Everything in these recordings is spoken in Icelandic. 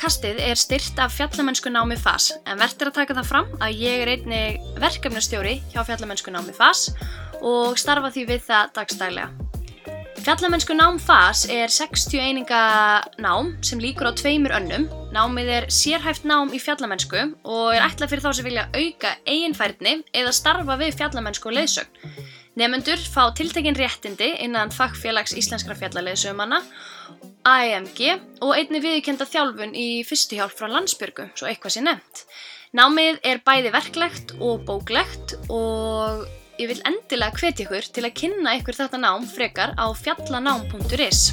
Fjallakastið er styrt af fjallamennsku námi FAS en verður að taka það fram að ég er einnig verkefnastjóri hjá fjallamennsku námi FAS og starfa því við það dagstælega. Fjallamennsku nám FAS er 60 eininga nám sem líkur á tveimur önnum. Námið er sérhæft nám í fjallamennsku og er ætlað fyrir þá sem vilja auka eiginfærni eða starfa við fjallamennsku og leiðsögn. Nefnendur fá tiltekinn réttindi innan fagfélags íslenskra fjallarleiðsögumanna AMG og einni viðkenda þjálfun í fyrstuhjálp frá landsbyrgu, svo eitthvað sé nefnt. Námið er bæði verklegt og bóklegt og ég vil endilega hvetja ykkur til að kynna ykkur þetta nám frekar á fjallanám.is.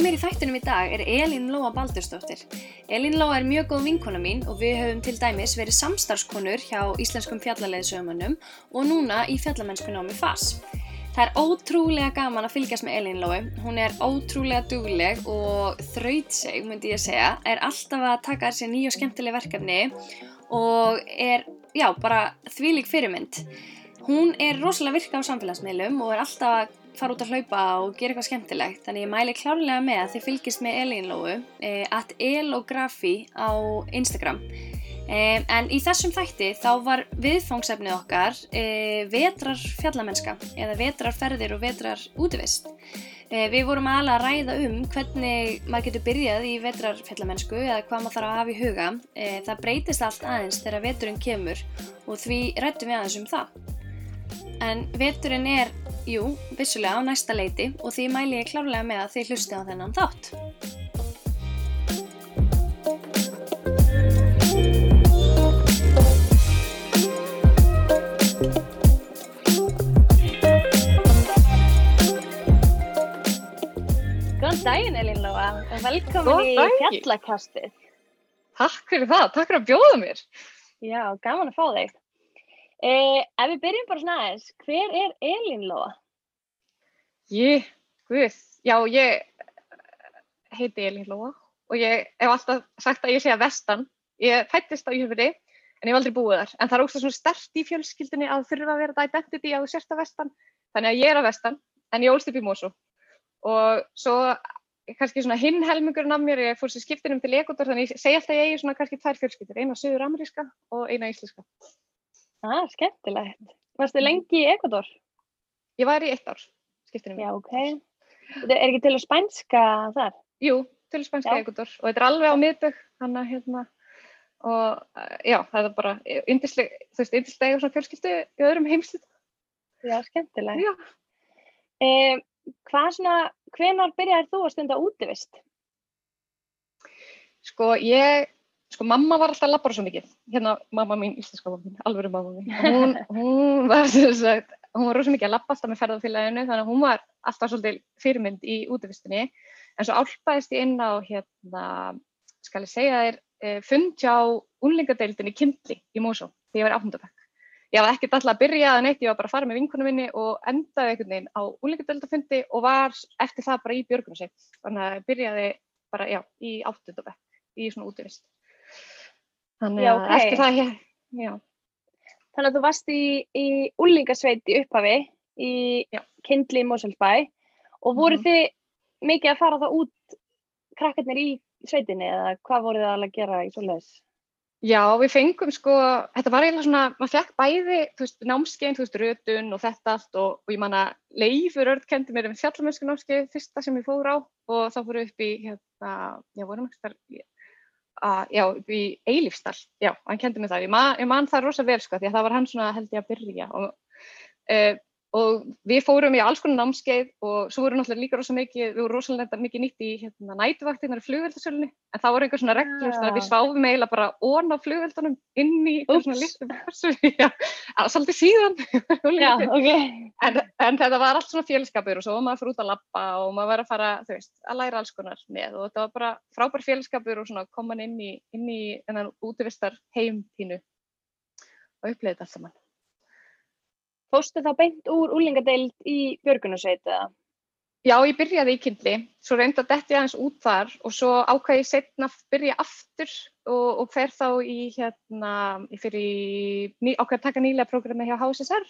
mér í þættunum í dag er Elín Lóa Baldursdóttir. Elín Lóa er mjög góð vinkona mín og við höfum til dæmis verið samstarfskonur hjá Íslenskum fjallarleiðsögumannum og núna í fjallamennskunámi FAS. Það er ótrúlega gaman að fylgjast með Elín Lói. Hún er ótrúlega dugleg og þrautseg, myndi ég segja, er alltaf að taka þessi nýju skemmtileg verkefni og er, já, bara þvílik fyrirmynd. Hún er rosalega virka á samfélagsmiðlum og er alltaf að fara út að hlaupa og gera eitthvað skemmtilegt. Þannig ég mæli klárlega með að þið fylgist með Elínlóu eh, at elografi á Instagram. Eh, en í þessum þætti þá var viðfangsefnið okkar eh, vetrar fjallamennska eða vetrarferðir og vetrar útivist. Eh, við vorum alveg að ræða um hvernig maður getur byrjað í vetrarfjallamennsku eða hvað maður þarf að hafa í huga. Eh, það breytist allt aðeins þegar veturinn kemur og því rættum við aðeins um það en veturinn er Jú, vissulega á næsta leiti og því mæli ég klárlega með að þið hlusti á þennan þátt. Góðan daginn Elín Lóa og velkomin í Fjallakastið. Takk fyrir það, takk fyrir að bjóða mér. Já, gaman að fá þig. Eh, ef við byrjum bara svona aðeins, hver er Elín Lóa? Ég, guð, já ég heiti Elín Lóa og ég hef alltaf sagt að ég sé að vestan. Ég fættist á Íhjörfri en ég hef aldrei búið þar. En það er ógst svona stert í fjölskyldunni að þurfa að vera þetta identity að þú sérst að vestan. Þannig að ég er að vestan en ég ólst upp í Mósó. Og svo kannski svona hinn helmingurinn af mér, ég fór sér skiptinum til Ekvator þannig ég segi alltaf að ég eigi svona kannski tvær fjölskyldur, eina söður-ameríska og eina íslenska. Ah, skemmtilegt. Varstu lengi í Ekvator? Ég var í eitt ár, skiptinu mér. Já, ok. Þetta er ekki til að spænska þar? Jú, til að spænska í Ekvator og þetta er alveg á miðbögg, hann að hérna, og já, það er bara yndisleg, þú veist, yndisleg eða svona fjölskyldu í öðrum heimslut. Já, skemmtilegt. Já. Eh, hvað svona, hvenar byrjaði þú að stunda útivist? Sko, ég sko mamma var alltaf að labba svo mikið, hérna mamma mín, íslenska mamma mín, alveg mamma mín, hún, hún var sagt, hún var rosa mikið að labba alltaf með ferðarfélaginu þannig að hún var alltaf svolítið fyrirmynd í útvistinni en svo álpaðist ég inn á hérna, skal ég segja þér, eh, fund hjá unlingadeildinni Kindli í Mósó þegar ég var í áttundafæk. Ég var ekkert alltaf að byrja að neitt, ég var bara að fara með vinkunum minni og endaði einhvern veginn á unlingadeildafundi og var eftir það bara í björgunarsveit. Þannig að byrjaði bara, já, í áttundafæk í svona útvist. Þannig Já, að ok. eftir það, ég, já, Þannig að þú varst í, í úlingasveit í upphafi í Já. Kindli í Moselsbæ og voru Mhm. þið mikið að fara það út krakkarnir í sveitinni eða hvað voru þið að gera í svoleiðis? já, við fengum sko, þetta var eiginlega svona, maður fekk bæði, þú veist, námskein, þú veist, rötun og þetta allt og, og ég man að Leifur Örd kendi mér um fjallamönsku námskeið fyrsta sem ég fór á og þá fóru upp í, hérna, já, vorum ekki þar, að, já, upp í Eilífstall, já, hann kendi mér það, ég man, ég man það rosa vel sko, því að það var hann svona held ég að byrja og uh, og við fórum í alls konar námskeið og svo voru náttúrulega líka rosa mikið, við vorum rosalega mikið nýtt í hérna, nætuvaktinnar í flugveldasölunni. En það voru einhver svona reglur þannig að við sváfum eiginlega bara ón á flugveldunum inn í einhver svona listum svolítið síðan. Já, okay. en, en þetta var allt svona félagskapur og svo var maður fyrir út að lappa og maður var að fara, þú veist, að læra alls konar með. Og þetta var bara frábær félagskapur og svona kom man inn í, inn í útvistar heimtínu og saman Fóstu þá beint úr úlingadeild í Björgunarsveit eða? Já, ég byrjaði í kynnli, svo reynda detti aðeins út þar og svo ákvæði ég setna að byrja aftur og, og fer þá í hérna, ég fyrir í, ákvæði að taka nýlega prógrami hjá HSSR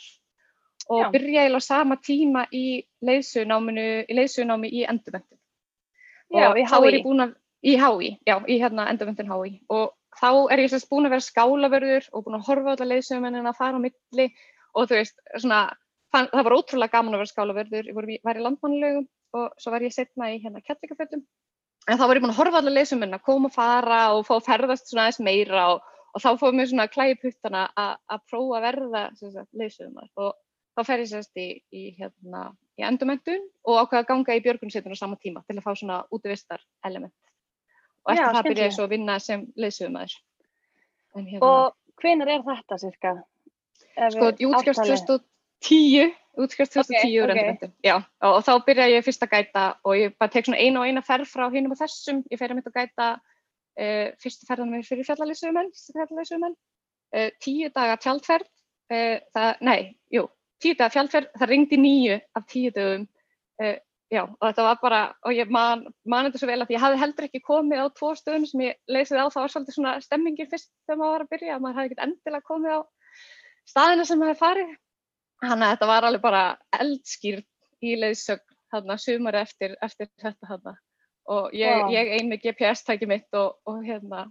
og Já. byrja ég á sama tíma í leiðsunáminu, í endurvendun. Já, í HÍ. Í HÍ, já, í hérna endurvendun HÍ og þá er ég sérst búin að vera skálaverður og búin að horfa á alla leiðsumennina að fara á milli og þú veist, svona, fann, það var ótrúlega gaman að vera skálaverður, ég var í landmannlegum og svo var ég setna í hérna kjallikaföldum, en þá var ég búin að horfa allir leysuminn að koma og fara og fá að ferðast svona aðeins meira og, og þá fóðum við svona klæði puttana að prófa að verða leysumar og þá fer ég sérst í, í hérna í endumöndun og ákveða að ganga í björgunsetun á sama tíma til að fá svona útvistar element. Og eftir Já, það byrja ég svo að vinna sem leysumar. Hérna, og hvenar er þetta cirka? Sko, ég útskjást 2010, útskjást 2010 úr endurvendum. Já, og, þá byrja ég fyrst að gæta og ég bara tek svona einu og eina ferð frá hinnum og þessum. Ég fer að mynda að gæta uh, fyrstu ferðanum mér fyrir fjallalýsumenn, uh, tíu daga tjaldferð, uh, það, nei, jú, tíu daga tjaldferð, það ringdi nýju af tíu dögum. Já, og þetta var bara, og ég man, man þetta svo vel að ég hafði heldur ekki komið á tvo stöðum sem ég leysið á, það var svolítið svona stemmingir fyrst þegar maður var að byrja, maður hafði ekkert endilega komið á staðina sem það er farið. Þannig að þetta var alveg bara eldskýrt í leiðsögn þarna sumari eftir, eftir þetta þarna. Og ég, wow. ég ein með GPS-tæki mitt og, og hérna,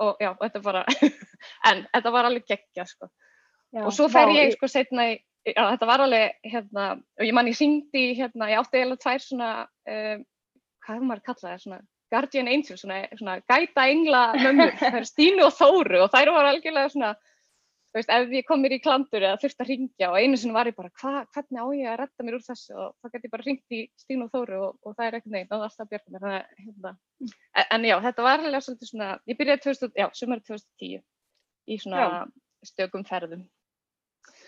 og já, þetta bara, en þetta var alveg geggja, sko. Já, og svo fer ég, sko, setna í, já, þetta var alveg, hérna, og ég man ég syngdi, hérna, ég átti eiginlega tvær svona, um, hvað er maður að kalla það, svona, Guardian Angel, svona, svona gæta engla mömmur, það er Stínu og Þóru og þær var algjörlega svona, veist, ef ég kom mér í klandur eða þurfti að ringja og einu sinni var ég bara, hva, hvernig á ég að retta mér úr þessu og þá gæti ég bara ringt í Stín og Þóru og, og það er ekkert neitt, það var alltaf björnum mér, þannig að, hérna, en, en já, þetta var alveg svolítið svona, ég byrjaði 2000, já, sumari 2010 í svona já. stökum ferðum.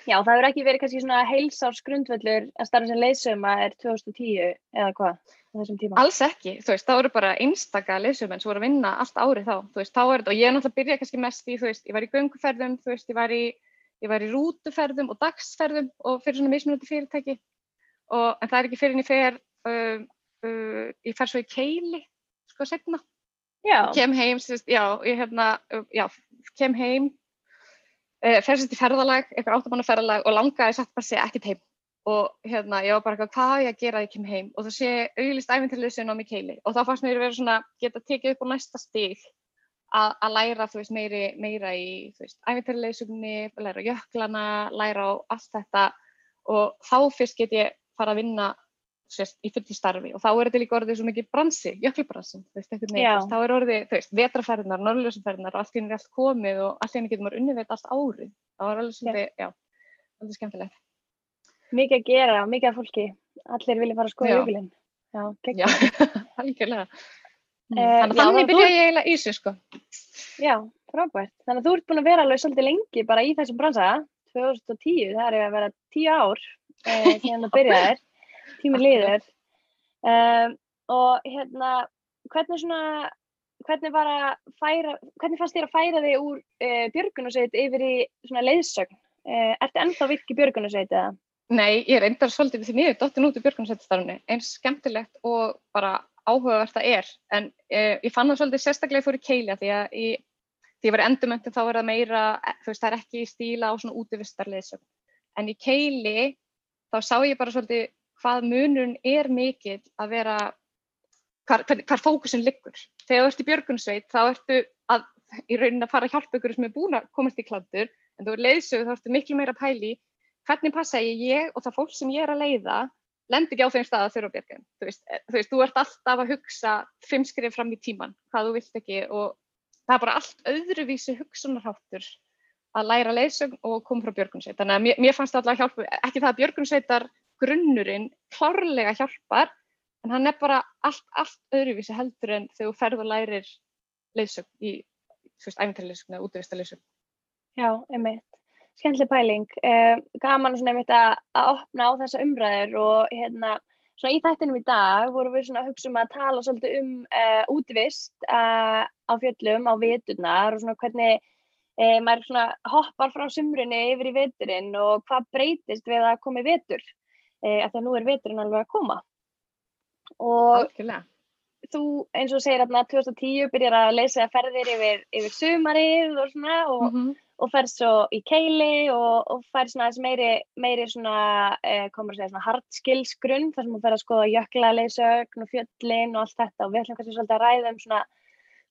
Já, það hefur ekki verið kannski svona heilsárs grundvöldur að starfa sem leysuma er 2010 eða hvað? þessum tíma? Alls ekki, þú veist, þá eru bara einstaka lesumenn sem voru að vinna allt árið þá, þú veist, þá er þetta, og ég er náttúrulega að byrja kannski mest í, þú veist, ég var í gönguferðum, þú veist, ég var í, ég var í rútuferðum og dagsferðum og fyrir svona mismunandi fyrirtæki, og, en það er ekki fyrir en ég fer, uh, uh, ég fer svo í keili, sko, setna, já. kem heim, sérst, já, ég hérna, já, kem heim, fer sérst í ferðalag, eitthvað áttamannaferðalag og langaði satt bara að segja ekkert heim. Og hérna ég var bara eitthvað hvað ég að gera að ég kem heim? Og það sé auðvist æfintilliðsinn á mig keili. Og þá fannst mér vera svona geta tekið upp á næsta stíl að, að læra þú veist meiri, meira í þú veist æfintilliðsugni, læra jöklana, læra á allt þetta. Og þá fyrst get ég fara að vinna í fulli starfi og þá er þetta líka orðið svo mikið bransi, neitt, þá er orðið, þú veist, vetraferðinar, norðljósaferðinar og allt í henni er allt komið og allt í henni getur maður unnið allt árið, það var alveg svolítið, já, alveg skemmtilegt. Mikið að gera og mikið að fólki. Allir vilja fara að skoða jökulinn. Já, já algjörlega. Mm. þannig að þannig byrja ég eiginlega í þessu sko. Já, frábært. Þannig að þú ert búin að vera alveg svolítið lengi bara í þessum bransa. 2010, það er að vera 10 ár eh, tímið liður um, og hérna hvernig svona hvernig var að færa hvernig fannst þér að færa þig úr uh, björgunarsveit yfir í svona leiðsögn? Uh, ertu ennþá virk í björgunarsveit eða? Nei, ég reyndar svolítið því miður dottin út í björgunarsættistarfni, eins skemmtilegt og bara áhugavert það er, en eh, ég fann það svolítið sérstaklega fór í keilja því að í, því ég var endumöndin þá er það meira, þú veist það er ekki í stíla á svona útvistarleðsum, en í keili þá sá ég bara svolítið hvað munun er mikill að vera, hvar, hvar fókusin liggur. Þegar þú ert í björgunarsveit þá ertu að í raunin að fara að hjálpa ykkur sem er búin að komast í klandur, en þú er leiðsög þá ertu miklu meira pæli hvernig passa ég ég og það fólk sem ég er að leiða lendir ekki á þeim stað að þurfa björgum. Þú veist, eh, þú veist, þú ert alltaf að hugsa fimm skrif fram í tíman, hvað þú vilt ekki og það er bara allt öðruvísi hugsunarháttur að læra leiðsögn og koma frá björgunsveit. Þannig að mér, mér fannst það alltaf að hjálpa, ekki það að björgunsveitar grunnurinn klárlega hjálpar, en hann er bara allt, allt öðruvísi heldur en þegar þú ferð og lærir leiðsögn í, þú veist, æfintarleiðsögn eða útvista leiðsögn. Já, einmitt. Skemmtileg pæling. Eh, gaman svona einmitt að, að opna á þessa umræður og hérna, svona í þættinum í dag vorum við svona að hugsa um að tala svolítið um uh, útvist uh, á fjöllum, á veturnar og svona hvernig uh, maður svona hoppar frá sumrunni yfir í veturinn og hvað breytist við að koma í vetur, af því að nú er veturinn alveg að koma. Og Alkjörlega. þú eins og segir að 2010 byrjar að leysa ferðir yfir, yfir sumarið og svona og mm -hmm og fer svo í keili og, og fær svona þess meiri, meiri svona, eh, komur að segja svona hard skills grunn þar sem hún fer að skoða jökla, leysögn og fjöllin og allt þetta og við ætlum kannski svolítið að ræða um svona,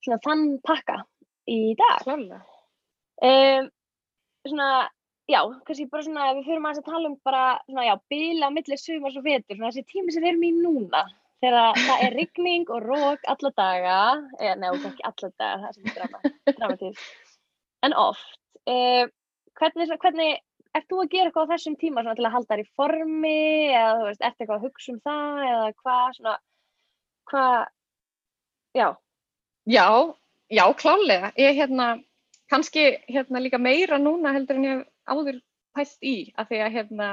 svona þann pakka í dag. Klálega. Um, svona, já, kannski bara svona, við fyrir maður að tala um bara svona, já, bíla á millir sumars og vetur, svona þessi tími sem við erum í núna þegar það er rigning og rók alla daga, eða nefnum ekki alla daga, það er svona dramatísk, en oft Uh, hvernig, hvernig, ert þú að gera eitthvað á þessum tíma til að halda þér í formi eða þú veist, ert eitthvað að hugsa um það eða hvað svona, hvað, já. Já, já, klálega. Ég hérna, kannski hérna líka meira núna heldur en ég áður pælt í, af því að hérna,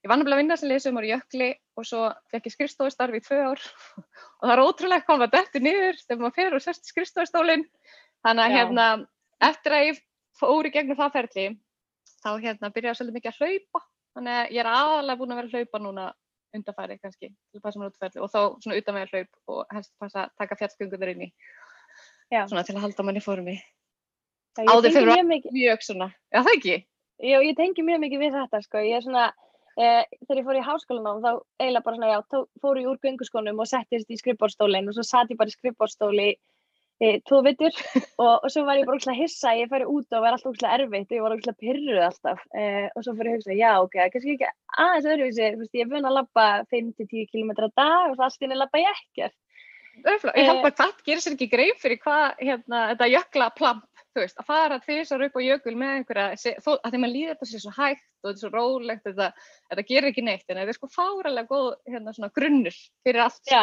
ég var náttúrulega að vinna sem leysum ára jökli og svo fekk ég skrifstofistarfi í tvö ár. Og það er ótrúlega maður dættir niður þegar maður fer og sérst skrifstofistólinn, þannig að já. hérna, eftir að ég fór í gegnum það ferli þá hérna byrjaði svolítið mikið að hlaupa. Þannig að ég er aðalega búin að vera að hlaupa núna undanfæri kannski til að passa mér útferðli og þá svona utan með að hlaup og helst passa að taka fjallsgönguður inn í. Já. svona til að halda manni fórum í áður fyrir að mjög, mjög svona, já það ekki? Já, ég tengi mjög mikið við þetta sko, ég er svona eh, þegar ég fór í háskólanám þá eiginlega bara svona, já, tó, fór ég úr gönguskónum og settist í skrippbórstólinn og svo satt ég bara í skrippbórstóli e, tvo vittur og, og svo var ég bara ógslag hissa ég færi út og var alltaf ógslag erfitt og ég var ógslag pyrruð alltaf e, og svo fyrir að hugsa, já ok, kannski ekki aðeins öðruvísi, ég er búin að lappa 5-10 km að dag og það allt inn er lappa ég ekkert. Öfla, Ég held bara hvað gerir sér ekki greið fyrir hvað hérna, þetta jökla plamp þú veist, að fara þessar upp á jökul með einhverja, þó, að því maður líður þetta sér svo hægt og þetta er svo rólegt, þetta, þetta gerir ekki neitt, en þetta er sko fáralega góð hérna, grunnur fyrir allt sko.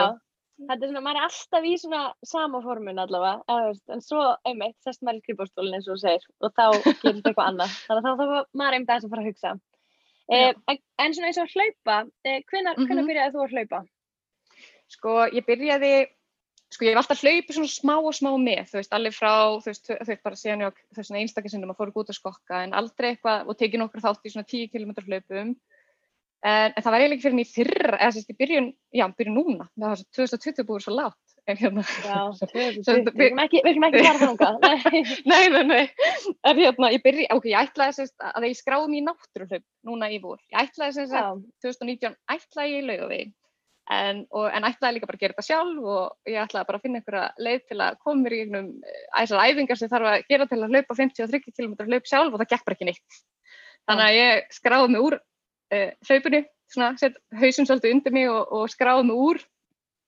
Þetta er svona, maður er alltaf í svona sama formun allavega, en svo einmitt sest maður í skrifbórstólinn eins og þú segir og þá gerir þetta eitthvað annað, þannig að þá þá maður einmitt aðeins að fara að hugsa. Eh, en, en svona eins og hlaupa eh, hvenar, hvenar mm -hmm. byrjaði þú að hlaupa? Sko ég byrjaði sko ég hef alltaf hlaupið svona smá og smá með þú veist, allir frá, þú veist, veist bara síðan ég á þessuna einstakisinnum að fóru út að skokka en aldrei eitthvað og tekið nokkur þátt í svona 10 km hlaupum En, en það var eiginlega ekki fyrir henni í fyrra, eða sérst í byrjun, já, byrjun núna, það var 2020 búið svo látt. Hérna, já, 2020, við erum ekki, ekki fara þánga. nei, nei, nei, en hérna, ég byrji, ok, ég ætlaði sérst að ég skráði mér í náttúruhlaup núna í vor. Ég ætlaði sérst að 2019 ætlaði ég í laugavegi, en, en ætlaði líka bara að gera þetta sjálf og ég ætlaði bara að finna einhverja leið til að koma mér í einhvern æsar æfingar sem þarf að gera til að hlaupa 50-30 km hlaup sjálf og það gekk bara ekki neitt. Þannig að ég skráði mig úr uh, hlaupinu, svona, sett hausum svolítið undir mig og, og skráði mig úr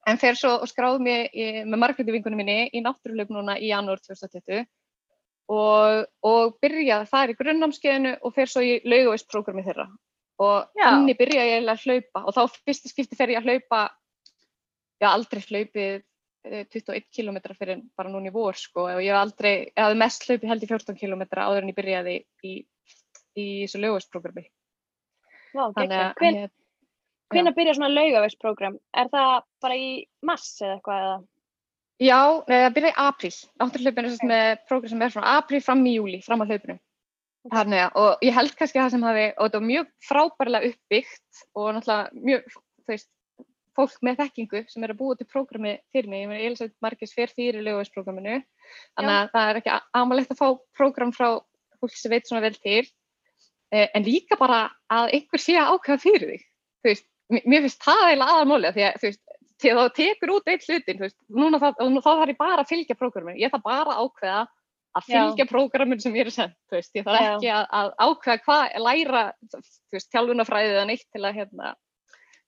en fer svo og skráði mig í, með margætti vingunum minni í náttúruhlaup núna í janúar 2020 og, og byrjaði þar í grunnnámskeiðinu og fer svo í laugavistprogrammi þeirra og henni byrjaði ég að hlaupa og þá fyrstu skipti fer ég að hlaupa ég haf aldrei hlaupið 21 km fyrir bara núna í vor sko og ég haf aldrei, ég hafði mest hlaupið held í 14 km áður en ég byrjaði í, í þessu laugavistprogrammi Vá, Hvern, Hvenna byrja svona laugavegsprógram? Er það bara í mass eða eitthvað eða? Já, það byrja í apríl. Náttúrhlaupinu okay. með prógram sem er frá apríl fram í júli, fram á hlaupinu. Þannig að, og ég held kannski það sem hafi, og þetta var mjög frábærlega uppbyggt og náttúrulega mjög, þú veist, fólk með þekkingu sem er að búa til prógrami fyrir mig. Ég meina, Elisabeth Markis fer fyrir laugavegsprógraminu, þannig að Já. það er ekki ámalegt að fá prógram frá fólk sem veit svona vel til. Eh, en líka bara að einhver sé að ákveða fyrir þig þú veist, mér finnst það eiginlega aðalmáli því að þú veist, þegar þú tekur út eitt hlutin, þú veist, núna þá, þá þarf ég bara að fylgja prógraminu, ég þarf bara að ákveða að fylgja prógraminu sem ég er sendt þú veist, ég þarf Já. ekki að, að ákveða hvað, læra, þú veist, tjálfunafræðið eða neitt til að, hérna,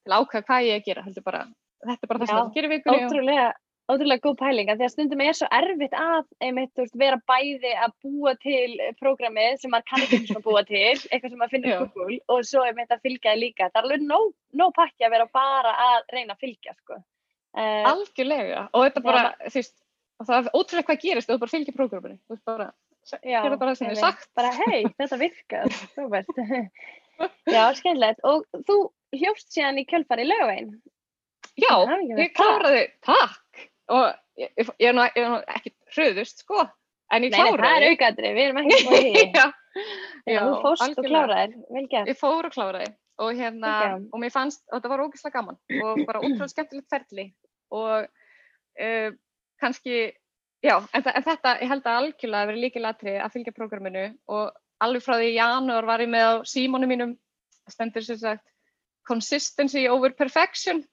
til að ákveða hvað ég er að gera, heldur bara þetta er bara það sem það gerir vikunni Ótrúlega, ótrúlega góð pælinga því að stundum er svo erfitt að einmitt, veist, vera bæði að búa til prógramið sem maður kann ekki svona búa til eitthvað sem maður finnir Google og svo einmitt að fylgja það líka. Það er alveg nóg, nóg pakki að vera bara að reyna að fylgja sko. Uh, Algjörlega og þetta bara, þú veist, það er ótrúlega hvað gerist þú bara fylgir prógraminu, þú veist bara það bara sem ég sagt. Bara hei, þetta virkar, frábært. Já, skemmtilegt. Og þú hljófst síðan í kjölfar í lögveginn. Já, ég kláraði, takk. Og ég, ég, ég er nú ekki hröðust, sko, en ég kláraði. Það er aukaðri, við erum ekki búið í. Já, Já þú fórst og kláraði, vel gert. Ég fór og kláraði og hérna, okay. og mér fannst, og þetta var ógeðslega gaman og bara útrúlega skemmtilegt ferli og uh, kannski Já, en, en þetta, ég held að algjörlega verið líkið latri að fylgja prógraminu og alveg frá því í janúar var ég með á símónu mínum, stendur sem sagt consistency over perfection.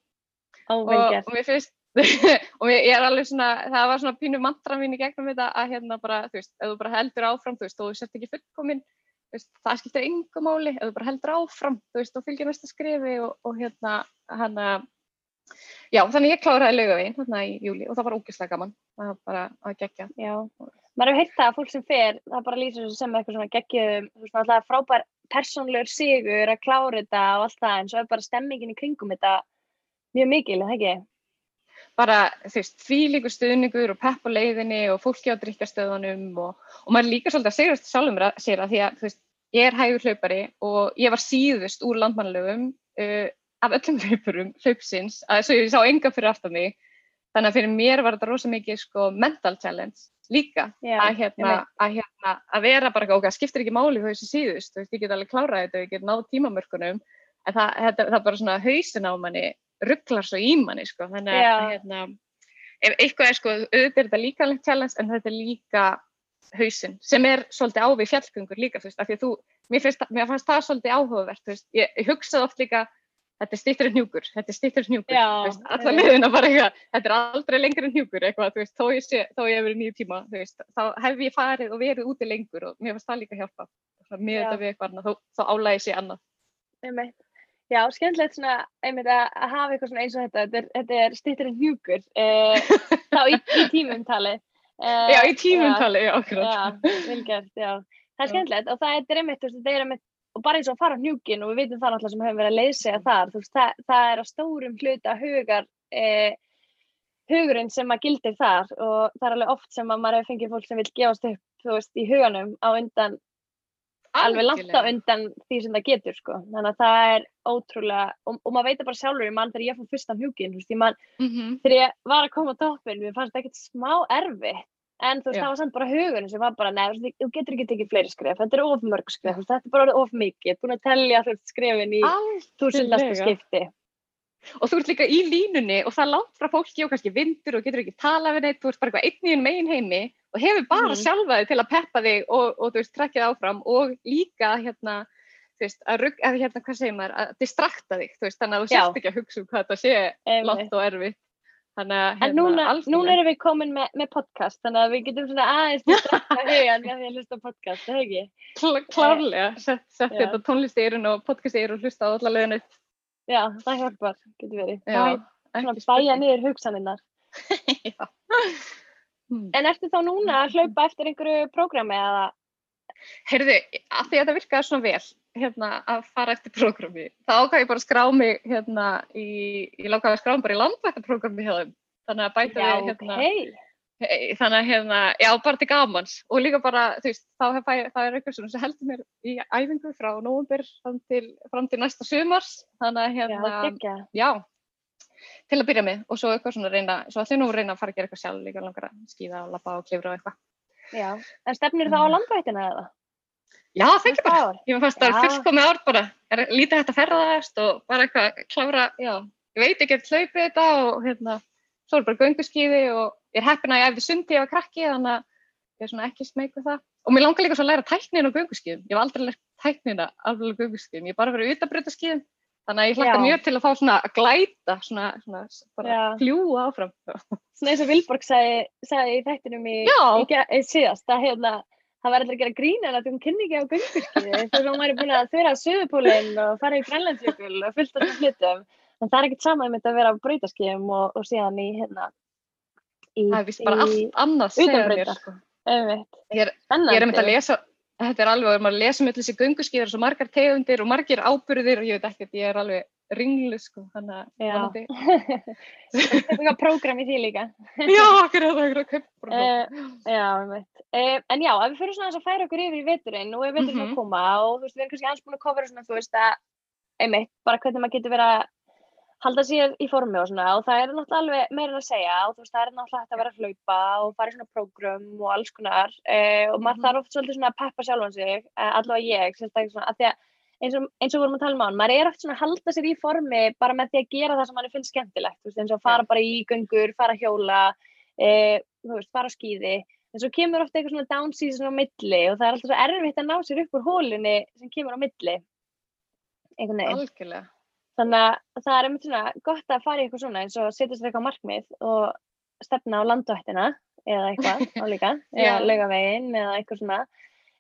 Oh, og, og mér finnst, og ég er alveg svona, það var svona pínu mantra mín í gegnum þetta að hérna bara, þú veist, ef þú bara heldur áfram, þú veist, og þú sett ekki fullkominn, þú veist, það skiptir yngu máli, ef þú bara heldur áfram, þú veist, og fylgir næsta skrifi og, og hérna, hann að, Já, þannig ég kláraði laugaveginn hérna í júli og það var ógeðslega gaman að bara að gegja. Já, maður hefur heilt það að fólk sem fer, það bara lýsir sem eitthvað svona geggjum, þú veist, alltaf frábær persónlegur sigur að klára þetta og allt það, en svo er bara stemmingin í kringum þetta mjög mikil, eða ekki? Bara, þú veist, fílingu stuðningur og pepp á leiðinni og fólki á drikkastöðunum og, og maður líka svolítið að segja þetta sjálfum mér að það því að, þú veist, ég er hægur hlaupari og ég var síðust úr landmannlöfum uh, af öllum hlaupurum hlaupsins að svo ég sá enga fyrir aftan mig þannig að fyrir mér var þetta rosa mikið sko mental challenge líka yeah, að, hérna, að, hérna, að vera bara ok, skiptir ekki máli hvað þessi síðust, þú veist, ég get alveg klárað þetta og ég get náð tímamörkunum en það, þetta, það bara svona hausin á manni rugglar svo í manni sko þannig yeah. að hérna, ef eitthvað er sko auðvitað er þetta líka lengt challenge en þetta er líka hausin sem er svolítið ávið fjallgöngur líka þú veist, af því að þú, mér, finnst, mér fannst það svolítið áhugavert, þú veist, ég, ég hugsaði oft líka þetta er stýttur en hjúkur, þetta er stýttur en hjúkur, allar liðina bara eitthvað, þetta er aldrei lengur en hjúkur eitthvað, þú veist, þó ég, sé, þó ég hef verið nýju tíma, þú veist, þá hef ég farið og verið úti lengur og mér finnst það líka hjálpa, mér þetta við eitthvað annað, þá, þá álægi sér annað. Einmitt. Já, skemmtilegt svona, einmitt að, að hafa eitthvað svona eins og þetta, þetta er, þetta er stýttur en hjúkur, eh, þá í, í tímumtali. Eh, já, í tímumtali, já. Já, vilgert, já. Það er skemmtilegt og það er er einmitt og bara eins og að fara á njúkin og við veitum það náttúrulega sem hefur verið að leysega þar veist, það, það er á stórum hluta hugar eh, hugurinn sem að gildir þar og það er alveg oft sem að maður hefur fengið fólk sem vil gefast upp þú veist í huganum á undan alveg langt á undan því sem það getur sko. þannig að það er ótrúlega og, og maður veit bara sjálfur í mann þegar ég fór fyrst á njúkin mm -hmm. þegar ég var að koma á toppin mér fannst þetta ekkert smá erfitt en þú veist, það var samt bara hugurinn sem var bara, neða, þú getur ekki tekið fleiri skref, þetta er of mörg skref, þetta er bara of mikið, þú er að tellja skrefin í þúsundasta skipti. Og þú ert líka í línunni og það langt frá fólki og kannski vindur og getur ekki tala við neitt, þú ert bara eitthvað einn í einn megin heimi og hefur bara mm. sjálfaði til að peppa þig og, og þú veist, trekkið áfram og líka hérna, þú veist, að, rugg, að hérna, hvað segir maður, að distrakta þig, þú veist, þannig að þú sérst ekki að hugsa um hvað þetta sé langt og erfitt. Þannig að hérna, núna, núna erum við komin með, með podcast, þannig að við getum svona aðeins að strakka hugan með því að hlusta podcast, það hefur ekki? Klá, klárlega, sett, sett þetta tónlist í eirun og podcast í eirun og hlusta á alla lögunu. Já, það hjálpar, getur verið. Já, Bæ, svona bæja niður hugsaninnar. Já. Hmm. En ertu þá núna að hlaupa eftir einhverju prógrami eða? Heyrðu, að því að það virkaði svona vel, hérna, að fara eftir prógrami. Það ákvæði ég bara að skrá mig hérna í, ég lákaði að skrá mig bara í landvættaprógrami hjá þeim. Þannig að bæta já, við hérna, okay. þannig að hérna, já, bara til gamans. Og líka bara, þú veist, þá hef það er eitthvað sem heldur mér í æfingu frá nógumbyr fram fram til næsta sumars. Þannig að hérna, já, já, til að byrja með. Og svo eitthvað svona reyna, svo ég nú reyna að fara að gera eitthvað sjálf líka langar að skýða og lappa og klifra og eitthvað. Já, en stefnir það á landvættina eða? Já, það ekki bara. Ég var að það fullkomið ár bara. Er lítið hægt að ferðast og bara eitthvað klára, já, ég veit ekki eftir hlaupið þetta og hérna, svo er bara gönguskíði og ég er heppin að ég eftir sundi ef að krakki þannig að ég er svona ekki smeg með það. Og mér langar líka svo að læra tæknin á gönguskíðum. Ég hef aldrei lært tæknina alveg gönguskíðum. Ég er bara verið utabröta skíðum. Þannig að ég hlakka mjög til að fá svona að glæta, svona, svona bara fljúa áfram. Svona eins og Vilborg sagði, sagði í þættinum í, í, í síðast að hérna, það var alltaf að gera grína að hún kynni ekki á gungurskiði þegar hún væri búin að þurra að söðupólinn og fara í grænlandsjökul og fullt af hlutum en það er ekkert sama um þetta að vera á bröytaskíðum og, og síðan í hérna í, það er vist bara allt annað segja utanbrautar. sko. Ég er, er einmitt að lesa, þetta er alveg, maður lesa með þessi gönguskíðar svo margar tegundir og margir ábyrðir og ég veit ekkert, ég er alveg ringlu sko, þannig að. Það er eitthvað prógram í því líka. Já, okkur er það okkur að kaupa bara Eh, já, einmitt. Uh, en já, ef við fyrir svona að færa okkur yfir í veturinn og ef veturinn Mhm. að koma og þú veist, við erum kannski aðeins búin að kofra svona, þú veist, að einmitt, bara hvernig maður getur verið að halda sér í formi og svona og það er náttúrulega alveg meira að segja og þú veist, það er náttúrulega hægt að vera að hlaupa og fara í svona prógram og alls konar uh, og maður Mhm. þarf oft svolítið svona að peppa sjálfan sig, uh, allavega ég, sérstaklega svona, að því að eins og, eins og vorum að tala um á hann, maður er oft svona að halda sér í formi bara með því að gera það sem mann finnst skemmtilegt, þú veist, eins og fara bara í göngur, fara hjóla, e, þú veist, fara á skíði, en svo kemur ofta eitthvað svona down season á milli og það er alltaf svo erfitt að ná sér upp úr hólunni sem kemur á milli, einhvern veginn. Algjörlega. Þannig að það er einmitt svona gott að fara í eitthvað svona eins og setja sér eitthvað markmið og stefna á landvættina eða eitthvað álíka, eða laugavegin eða eitthvað svona.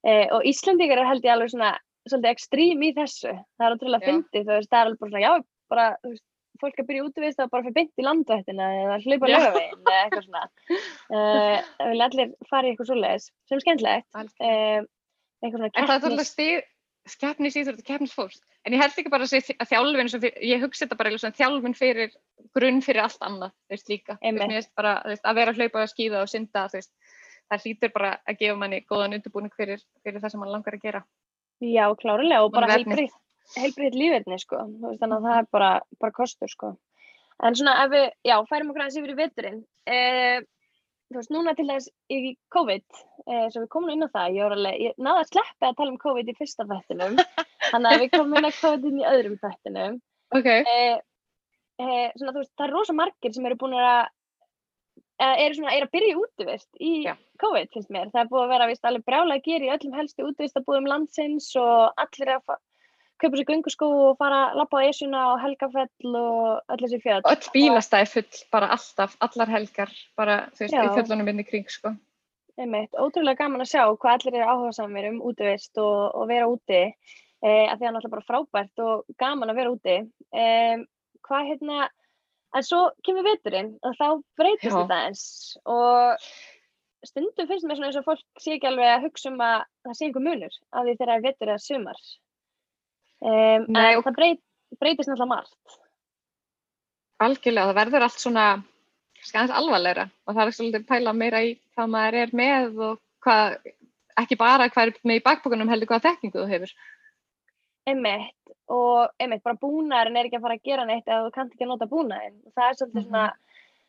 E, og Íslandingar er held ég alveg svona svolítið ekstrím í þessu. Það er ótrúlega fyndið, þú veist, það er alveg bara svona, já, bara, þú veist, fólk að byrja útivist og bara fyrir beint í landvættina eða hlaupa Já. laugavegin eða eitthvað svona. Uh, það vil allir fara í eitthvað svoleiðis, sem er skemmtilegt. Uh, eitthvað svona En keppnis íþrótt og keppnisfólks. En ég held ekki bara að, sé- að þjálfin, fyrir, ég hugsa þetta bara eða svona þjálfin fyrir grunn fyrir allt annað, þú veist líka. Veist, bara, veist, að vera að hlaupa og skýða og synda, veist, það hlýtur bara að gefa manni góðan undirbúning fyrir, fyrir það sem mann langar að gera. Já, klárlega og bara heilbrigt lífverðni sko, þannig að það er bara, bara kostur sko. En svona ef við, já, færum okkur aðeins yfir í veturinn, eh, þú veist, núna til þess í COVID, eh, svo við komum inn á það, ég, var alveg, ég náði að sleppa að tala um COVID í fyrsta þættinum, þannig að við komum inn á COVID inn í öðrum þættinum. Ok. Eh, eh, svona, þú veist, það er rosa margir sem eru búin að, eða eru svona, eru að byrja í útivist í Já. COVID, finnst mér. Það er búið að vera, víst, alveg brjálega að gera í öllum helstu útivistabúðum landsins og allir að kaupa sér gönguskó og fara að lappa á Esjuna og Helgafell og öll þessi fjöld. Og öll bílastæði full, bara alltaf, allar helgar, bara, þú veist, Já. í fjöllunum inn í kring, sko. Einmitt, ótrúlega gaman að sjá hvað allir eru áhuga samir um útivist og, og vera úti eh, að því að er náttúrulega bara frábært og gaman að vera úti um, hvað hérna en svo kemur veturinn og þá breytist Já. þetta eins og stundum finnst mér svona eins og fólk sé ekki alveg að hugsa um að það sé einhver munur af því þegar það er vetur eða sumar um, Nei, og- það breyt, breytist náttúrulega margt Algjörlega, það verður allt svona skæðans alvarlegra og það er svolítið að pæla meira í hvað maður er með og hvað, ekki bara hvað er með í bakbókunum heldur hvaða þekkingu þú hefur. Einmitt, og einmitt, bara búnaðurinn er ekki að fara að gera neitt ef þú kannt ekki að nota búnaðinn. Það er svolítið Mhm. svona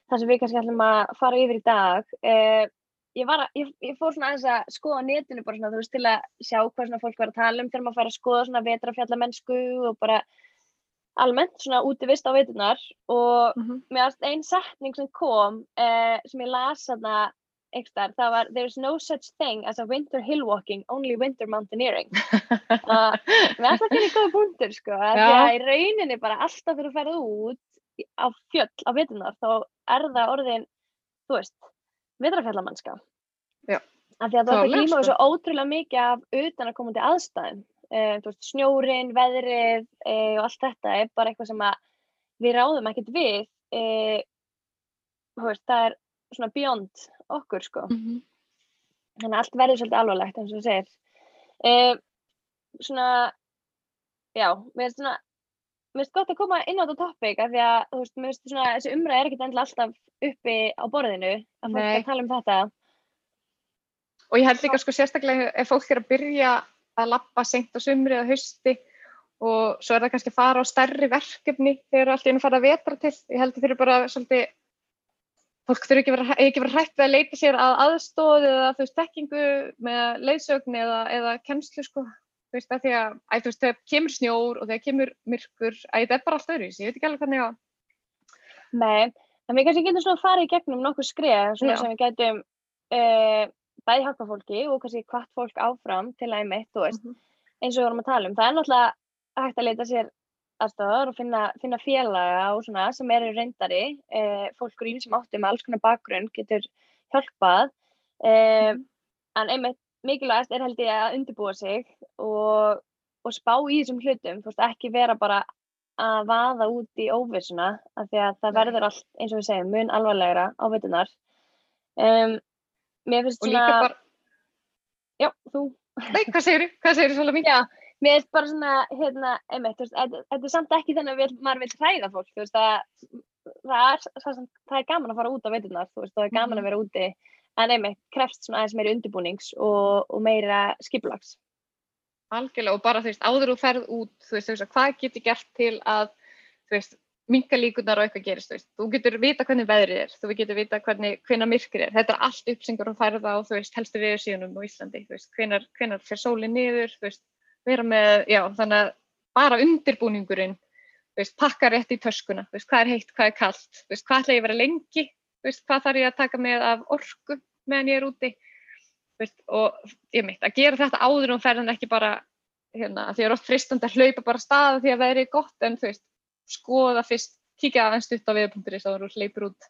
það sem við kannski ætlum að fara yfir í dag. Uh, ég, var að, ég, ég fór svona aðeins að skoða netinu bara svona, þú veist, til að sjá hvað svona fólk var að tala um þegar maður fær að skoða svona vetrafjallamennsku og bara almennt svona útivist á veturnar og Mm -hmm. mér varst ein setning sem kom uh, sem ég las þarna einhverstaðar, það var There's no such thing as a winter hill walking, only winter mountaineering uh, Mér ætla að finna góða punktur sko, því að í rauninni bara alltaf þegar þú ferð út í- á fjöll á veturnar þá er það orðin, þú veist, vetrafjallamannska. Af því að þú ert að glíma við sko. ótrúlega mikið af utanakomandi aðstæðum. Uh, veist, snjórin, veðrið uh, og allt þetta er bara eitthvað sem að við ráðum ekkert við. Uh, veist, það er svona beyond okkur sko. Mhm. Þannig að allt verður svolítið alvarlegt eins og þú segir. Svona, já, mér finnst svona, mér finnst gott að koma inn á þetta topic af því að, þú veist, svona, þessi umræð er ekkert endilega alltaf uppi á borðinu að fólk að tala um þetta. Og ég held líka sko sérstaklega ef fólk er að byrja að lappa seint á sumri eða hausti og svo er það kannski að fara á stærri verkefni þegar allt í einu fara að vetra til. Ég held að þurfi bara svolítið, fólk þurfi ekki að vera, ekki vera hrætt við að leita sér að aðstóð eða þú veist tekkingu með leiðsögn eða, eða kennslu sko. Þú veist að því að, að veist, þegar kemur snjór og þegar kemur myrkur, að þetta er bara allt öðru, ég veit ekki alveg hvernig að, Nei, en við kannski getum svona farið í gegnum nokkuð skrið sem við getum uh, bæði hjálpa fólki og kannski hvart fólk áfram til að einmitt, þú veist, eins og við vorum að tala um. Það er náttúrulega hægt að leita sér aðstofar og finna, finna félaga og svona sem eru reyndari, uh, fólk úr ýmsum áttum með alls konar bakgrunn getur hjálpað. Uh, En einmitt mikilvægast er held ég að undirbúa sig og, og spá í þessum hlutum, þú veist, ekki vera bara að vaða út í óvissuna af því að það verður allt, eins og við segjum, mun alvarlegra á veitunar. Um, mér finnst og svona, bara, já, þú, nei, hvað segir þú? Hvað segir þú, Svala mín? já, mér finnst bara svona, hérna, einmitt, þetta er samt ekki þannig að maður vil hræða fólk, þú veist, að það er, það, er, það er gaman að fara út á veiturnar, þú veist, það er gaman Mhm. að vera úti, en einmitt, krefst svona aðeins meiri undirbúnings og, og meira skipulags. Algjörlega og bara þú veist, áður þú ferð út, þú veist, þú veist, hvað getur gert til að, þú veist, minka líkunar og eitthvað gerist, þú veist, þú getur vita hvernig veðrið er, þú getur vita hvernig, hvenar myrkur er, þetta er allt uppsengur og færða á, þú veist, helstu viður síðanum á Íslandi, þú veist, hvenar, hvenar fer sólinn niður, þú veist, vera með, já, þannig að bara undirbúningurinn, þú veist, pakka rétt í töskuna, þú veist, hvað er heitt, hvað er kallt, þú veist, hvað ætla ég að vera lengi, þú veist, hvað þarf ég að taka með af orku meðan ég er úti, þú veist, og ég mitt, að gera þetta áður og ferðan ekki bara, hérna, því að er oft fristandi að hlaupa bara af stað því að veðrið er gott, en þú veist, skoða fyrst, kíkja aðeins stutt á viðpunkturins þá þú hleypur út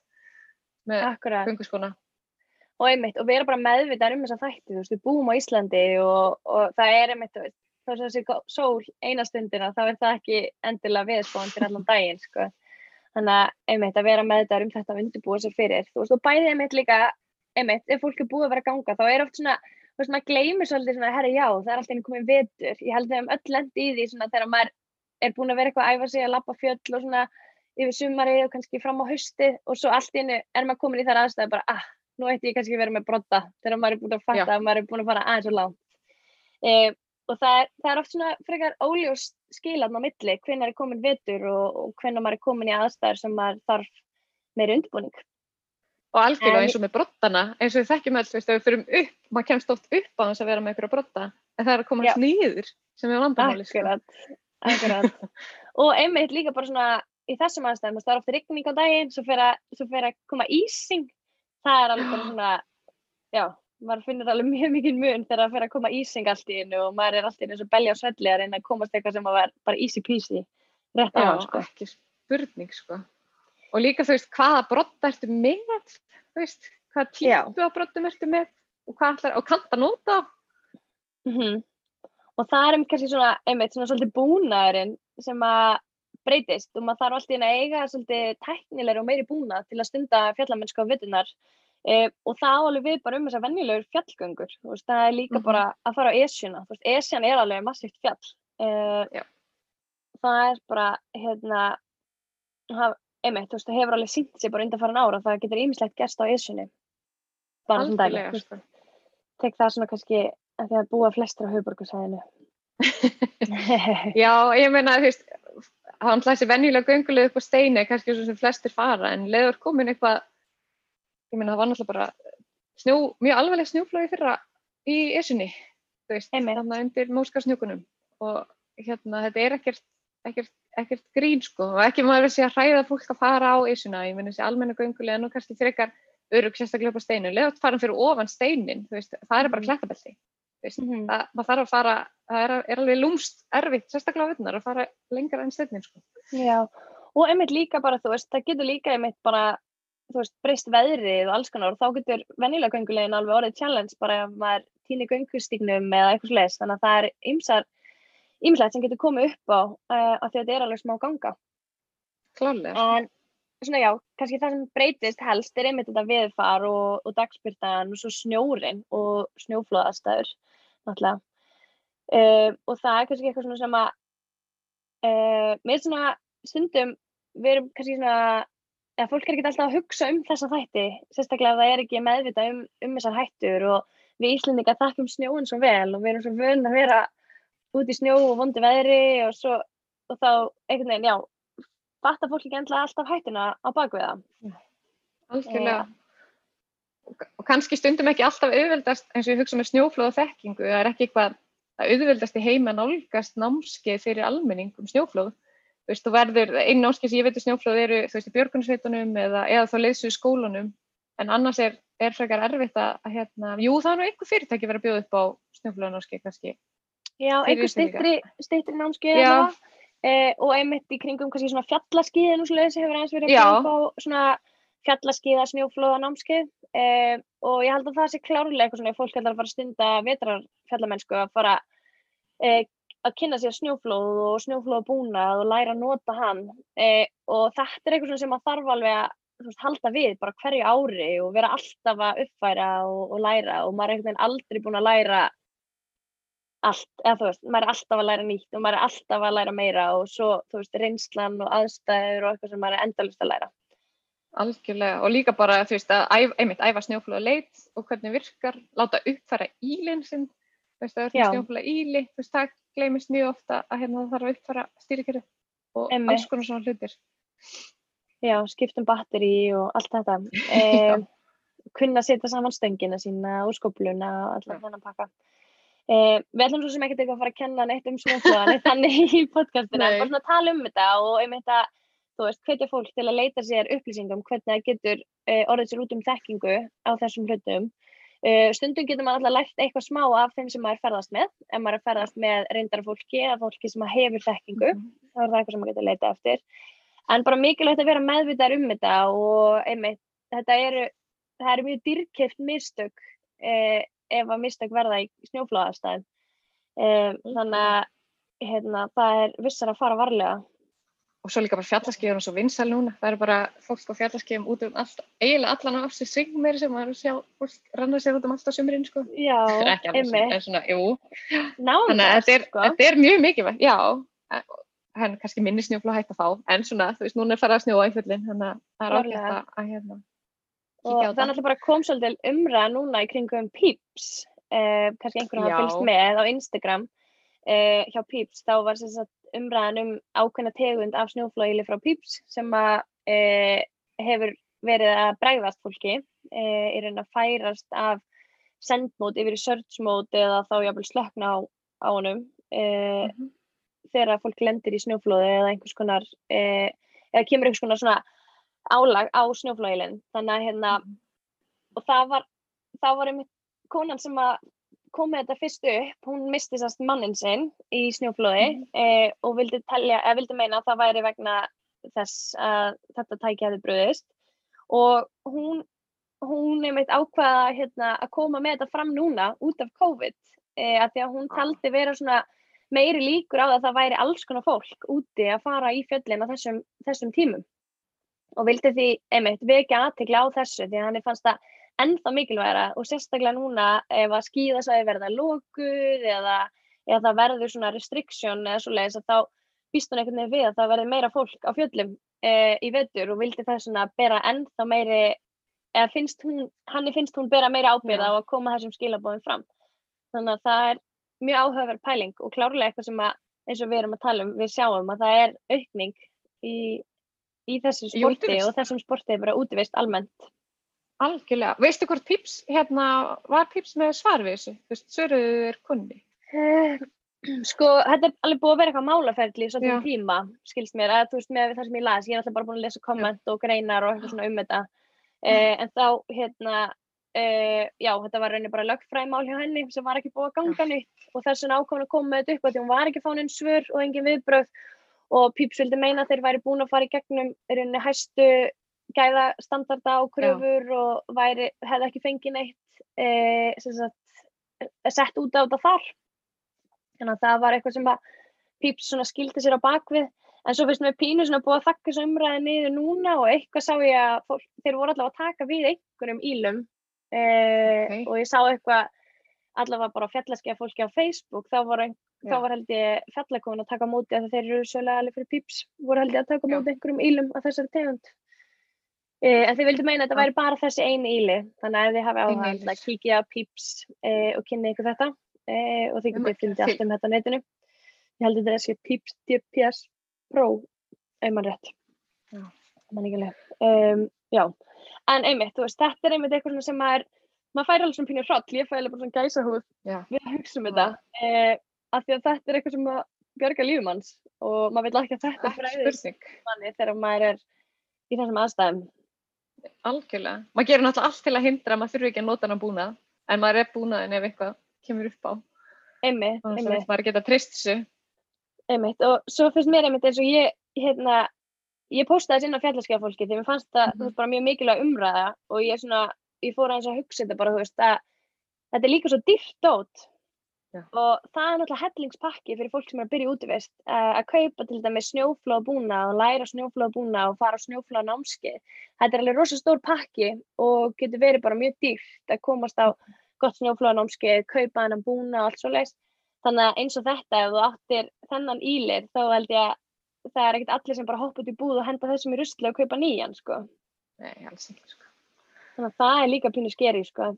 með Akkurat. gönguskona. og einmitt, og vera bara meðvitað um þessa þætti, þú veist, við búum á Íslandi og, og það er einmitt, þá er þessi sól eina stundina, þá er það ekki endilega viðspáðan fyrir allan daginn, sko. Þannig að einmitt að vera meðvitað um þetta að undirbúa sér fyrir, þú veist, og bæði einmitt líka, einmitt, ef fólk er búið að vera að ganga, þá er oft svona, þú veist, maður gleymir svolítið svona, herri, já, það er alltaf einu komin vetur. Ég held við höfum öll lendi í því svona þegar maður er búin að vera eitthvað að æfa sig að lappa fjöll og svona yfir sumarið og kannski fram á haustið og svo allt einu er maður komin í þær aðstæði bara, ah, nú ætti ég kannski að vera með brotta þegar maður er búin að fatta Já. að maður er búin að fara aðeins og langt. E, og það er, það er oft svona frekar óljós skilan á milli, hvenær er komin vetur og, og hvenær maður er komin í aðstæður sem maður þarf meiri undirbúning. Og algjörlega eins og með brottana, eins og við þekkjum ef við fyrum upp, maður kemst oft upp á þess að vera með ykkur brotta, en það er að koma Já. hans nýður sem er vandamáli, Akkurat, akkurat. og einmitt líka bara svona í þessum aðstæðum, það er ofta rigning á daginn, svo fer að, koma ísing, það er alveg bara svona, já, maður finnir alveg mjög mikið mun þegar það fer að koma ísing allt í einu og maður er allt í einu eins og belja á svelli að reyna að komast eitthvað sem að vera bara easy peasy, rétt á Já, hann, sko. ekki spurning, sko. Og líka, þú veist, hvaða brotta ertu með, þú veist, hvaða Já. típu á brottum ertu með og hvað ætlar, og kannt að nota á. Mm Og það er einmitt kannski svona, einmitt svona svolítið búnaðurinn sem að breytist. Og maður þarf alltaf inn að eiga svolítið tæknilegri og meiri búnað til að stunda fjallamennsku á vittunar e, og það á alveg við bara um þessar venjulegur fjallgöngur, þú veist, það er líka Mhm. bara að fara á Esjuna, þú veist, Esjan er alveg massíft fjall. E, það er bara, hérna haf, einmitt, þú veist, það hefur alveg sínt sér bara undan farin ára, það getur ýmislegt gerst á Esjunni. Bara dæmi, Algjörlega, þú veist, tek það svona kannski að því að búa flestir á höfuborgarsæðinu Já, ég meina, þú veist, hann hlæsi venjulega gönguleg upp á steini, kannski svo sem flestir fara, en leður komin eitthvað, ég meina, það var náttúrulega bara snjó, mjög alveglega snjóflóði fyrra í Esjunni, þú veist, Einmitt. þarna undir móskarsnjókunum og hérna, þetta er ekkert, ekkert, ekkert grín, sko, og ekki maður sé að hræða fólk að fara á Esjuna, ég meina, þessi almenna göngulega nú kannski frekar örug sérstaklega upp á steinu, leður farin fyrir ofan steinin, þú veist, það er bara Mhm. Veist, Mhm. það, maður þarf að fara, það er, er alveg lúmst erfitt, sérstaklega á völdnar, að fara lengra enn steinnin, sko. Já, og einmitt líka bara, þú veist, það getur líka einmitt bara, þú veist, breyst veðrið og alls konar og þá getur venjulega göngulegin alveg orðið challenge bara ef maður týnir göngustíknum eða eitthvað slags, þannig að það er ymsar, ymslegt sem getur komið upp á uh, að þetta er alveg smá ganga. Klálega. En svona já, kannski það sem breytist helst er einmitt þetta veðfar og, og dagspyrtan og svo snjórin og snjóflóðastæður, náttúrulega. Uh, og það er kannski eitthvað svona sem að uh, með svona stundum við erum kannski svona eða fólk er ekki alltaf að hugsa um þessa þætti sérstaklega ef það er ekki meðvita um, um þessar hættur og við Íslendingar þakkjum snjóin svo vel og við erum svo vönd að vera út í snjó og vondi veðri og svo og þá einhvern veginn, já fattar fólk ekki endla alltaf hættuna á bakvið það Algjörlega. Og, og kannski stundum ekki alltaf auðveldast, eins og ég hugsa með snjóflóð og þekkingu, það er ekki eitthvað að auðveldast í heima nálgast námskeið fyrir almenning um snjóflóð. Þú veist, þú verður, einn námskeið sem ég veit um snjóflóð eru, þú veist, í björgunsveitunum eða, eða þá leiðsu í skólanum, en annars er, er frekar erfitt að, hérna, jú, það er nú einhver fyrirtæki verið að bjóða upp á snjóflóðnámskeið kannski. Já, einhver stittri námskeið. Eh, og einmitt í kringum kannski svona fjallaskiðin og svoleiðis hefur aðeins verið að upp á svona fjallaskiða, snjóflóða námskeið eh, og ég held að það sé klárlega eitthvað svona fólk heldur að fara að stunda vetrarfjallamennsku að fara eh, að kynna sér snjóflóð og snjóflóðabúnað og læra að nota hann. Eh, og þetta er eitthvað sem maður þarf alveg að veist, halda við bara hverju ári og vera alltaf að uppfæra og, og læra. Og maður er einhvern veginn aldrei búin að læra allt, eða þú veist, maður er alltaf að læra nýtt og maður er alltaf að læra meira og svo, þú veist, reynslan og aðstæður og eitthvað sem maður er endalust að læra. Algjörlega og líka bara þú veist að einmitt æfa snjóflóða leit og hvernig virkar, láta uppfæra ílinn sinn, þú veist að það er snjóflóða íli, þú veist það gleymist mjög ofta að hérna það þarf að uppfæra stýrikerfi og Einmitt. alls konar svona hlutir. Já, skiptum batteri og allt þetta. Um, kunna setja saman stöngina sína og skópluna og Já. þennan pakka. Um, við ætlum svo sem ekkert eitthvað að fara að kenna neitt um snjóflóðan þannig í podcastinu, en Nei. bara svona að tala um þetta og einmitt að, þú veist, hvetja fólk til að leita sér upplýsingum hvernig það getur uh, orðið sér út um þekkingu á þessum hlutum. Uh, stundum getur maður alltaf lært eitthvað smá af þeim sem maður ferðast með, ef maður er að ferðast með reyndara fólki eða fólki sem hefur þekkingu, þá er það eitthvað sem maður getur leita eftir. En bara mikilvægt að vera meðvitaðar um þetta og einmitt, þetta eru, það eru mjög dýrkeft mistök eh, ef að mistök verða í snjóflóðastæðum. Eh, þannig að hérna, það er vissar að fara varlega. Og svo líka bara fjallaskíður og svo vinsal núna, það er bara fólk á fjallaskíðum út um allt, eiginlega allan á afsir sig meiri sem maður sjá fólk ranna sér út um allt á sumurinn sko. Já, Það er svona, einmitt. en svona, jú, Þannig að þetta er, sko. þetta er mjög mikilvægt, já, henn kannski minni snjóflóð hægt að fá, en svona, þú veist, núna er farið að snjóa í fullin, þannig að það er að, að hérna, Og það er náttúrulega bara kom svolítið umræða núna í kringum Peeps, eh, kannski einhverjum hafa Já. fylgst með á Instagram eh, hjá Peeps, þá var umræðan um ákveðna tegund af snjóflóðili frá Peeps sem að eh, hefur verið að bregðast fólki eh, í raun að færast af sendmót yfir í searchmót eða þá jafnvel slökna á, á honum eh, Mhm. þegar fólk lendir í snjóflóði eða einhvers konar eh, eða kemur einhvers konar svona álag á snjóflóðilinn þannig að hérna og það var, það var einmitt konan sem að kom með þetta fyrst upp, hún misti sérst mannin sinn í snjóflóði Mhm. eh, og vildi, telja, eh, vildi meina að það væri vegna þess að þetta tæki hefði bröðist og hún, hún einmitt ákvaða hérna, að koma með þetta fram núna út af COVID eh, að því að hún Ah. taldi vera svona meiri líkur á að það væri alls konar fólk úti að fara í fjöllin á þessum, þessum tímum og vildi því einmitt vekja aðtekla á þessu því að hann fannst það ennþá mikilvægara og sérstaklega núna ef að skíðasvæði verða lókuð eða, eða það verður svona restriction eða svo leiðis að þá býst hún einhvern veginn við að það verði meira fólk á fjöllum e, í vetur og vildi það svona bera ennþá meiri eða finnst hún, hann finnst hún bera meiri ábyrða á að koma þessum skilabóðum fram. Þannig að það er mjög áhugaverð pæling og klárlega eitthvað sem að eins og við erum að tala um, við sjáum að það er aukning í, í þessu sporti og þessum sporti er bara útivist almennt. Algjörlega, veistu hvort Pips, hérna, var Pips með svar við þessu, þú veist, svöruðu er kunni, Eh, Sko, þetta er alveg búið að vera eitthvað málaferli í Já. tíma, skilst mér, að þú veist með það sem ég las, ég er alltaf bara búin að lesa komment og greinar og eitthvað svona um þetta, eh, en þá, hérna, eh, já, þetta var rauninni bara lögfræðmál hjá henni sem var ekki búið að ganga nýtt og þess vegna ákvæmna að koma með þetta upp að því hún var ekki fánin svör og engin viðbröð og Píps vildi meina þeir væri búin að fara í gegnum rauninni hæstu gæðastandarda og kröfur og væri, hefði ekki fengið neitt, sem sagt, sett út á þetta þar. Þannig að það var eitthvað sem Píps skildi sér á bakvið en svo finnst mér pínu svona búið að þakka þessu umræði niður núna og eitthvað sá ég að fólk, þeir voru allavega að taka við einhverjum ílum. Eh, Ok. og ég sá eitthvað allavega bara fjallaskja fólki á Facebook þá ein, þá var held ég fjallakon að taka móti að þeir eru svolítið alveg fyrir Píps voru held ég að taka móti einhverjum ílum af þessari tegund. Eh, en þeir vildu meina að þetta væri bara þessi eini íli þannig að þið hafi ílir. að kíkja Píps eh, og kynni ykkur þetta eh, og þið Um að fundið allt um þetta netinu. Ég held að þetta er þessi Peeps DPS Pro, maður rétt. Um, já, en einmitt, veist, þetta er einmitt eitthvað sem maður, maður færi alveg svona pínu hroll, ég færi alveg bara svona gæsa Já. við að hugsa um þetta, af því að þetta er eitthvað sem að bjarga lífum hans og maður vil ekki að þetta spurning, manni þegar maður er í þessum aðstæðum. algjörlega, maður gerir náttúrulega allt til að hindra að maður þurfi ekki að nota hann búnað, en maður er búnaðin ef eitthvað kemur upp á, Einmitt, þannig einmitt. að maður geta treyst þessu, Einmitt, og svo finnst mér einmitt eins og ég, hérna, ég postaði þess inn á fjallarskjafólki því mér fannst það, veist, bara mjög mikilvæg umræða og ég svona, ég fór aðeins að hugsa þetta bara, veist, að þetta er líka svo dýrt dót Já. og það er náttúrulega hellingspakki fyrir fólk sem er að byrja í útivist uh, að kaupa til dæmis snjóflóða búna og læra snjóflóða búna og fara námskeið. Þetta er alveg rosa stór pakki og getur verið bara mjög dýrt að komast á gott snjóflóða námskeið, kaupa þennan búna og allt svo leiðist. Þannig að eins og þetta, ef þú áttir þennan ílir, þá held ég að það er ekkert allir sem bara hoppa út í búð og henda þessum í rusli og kaupa nýjan, sko. Nei, alls ekki, sko. Þannig að það er líka pínu skeri, sko,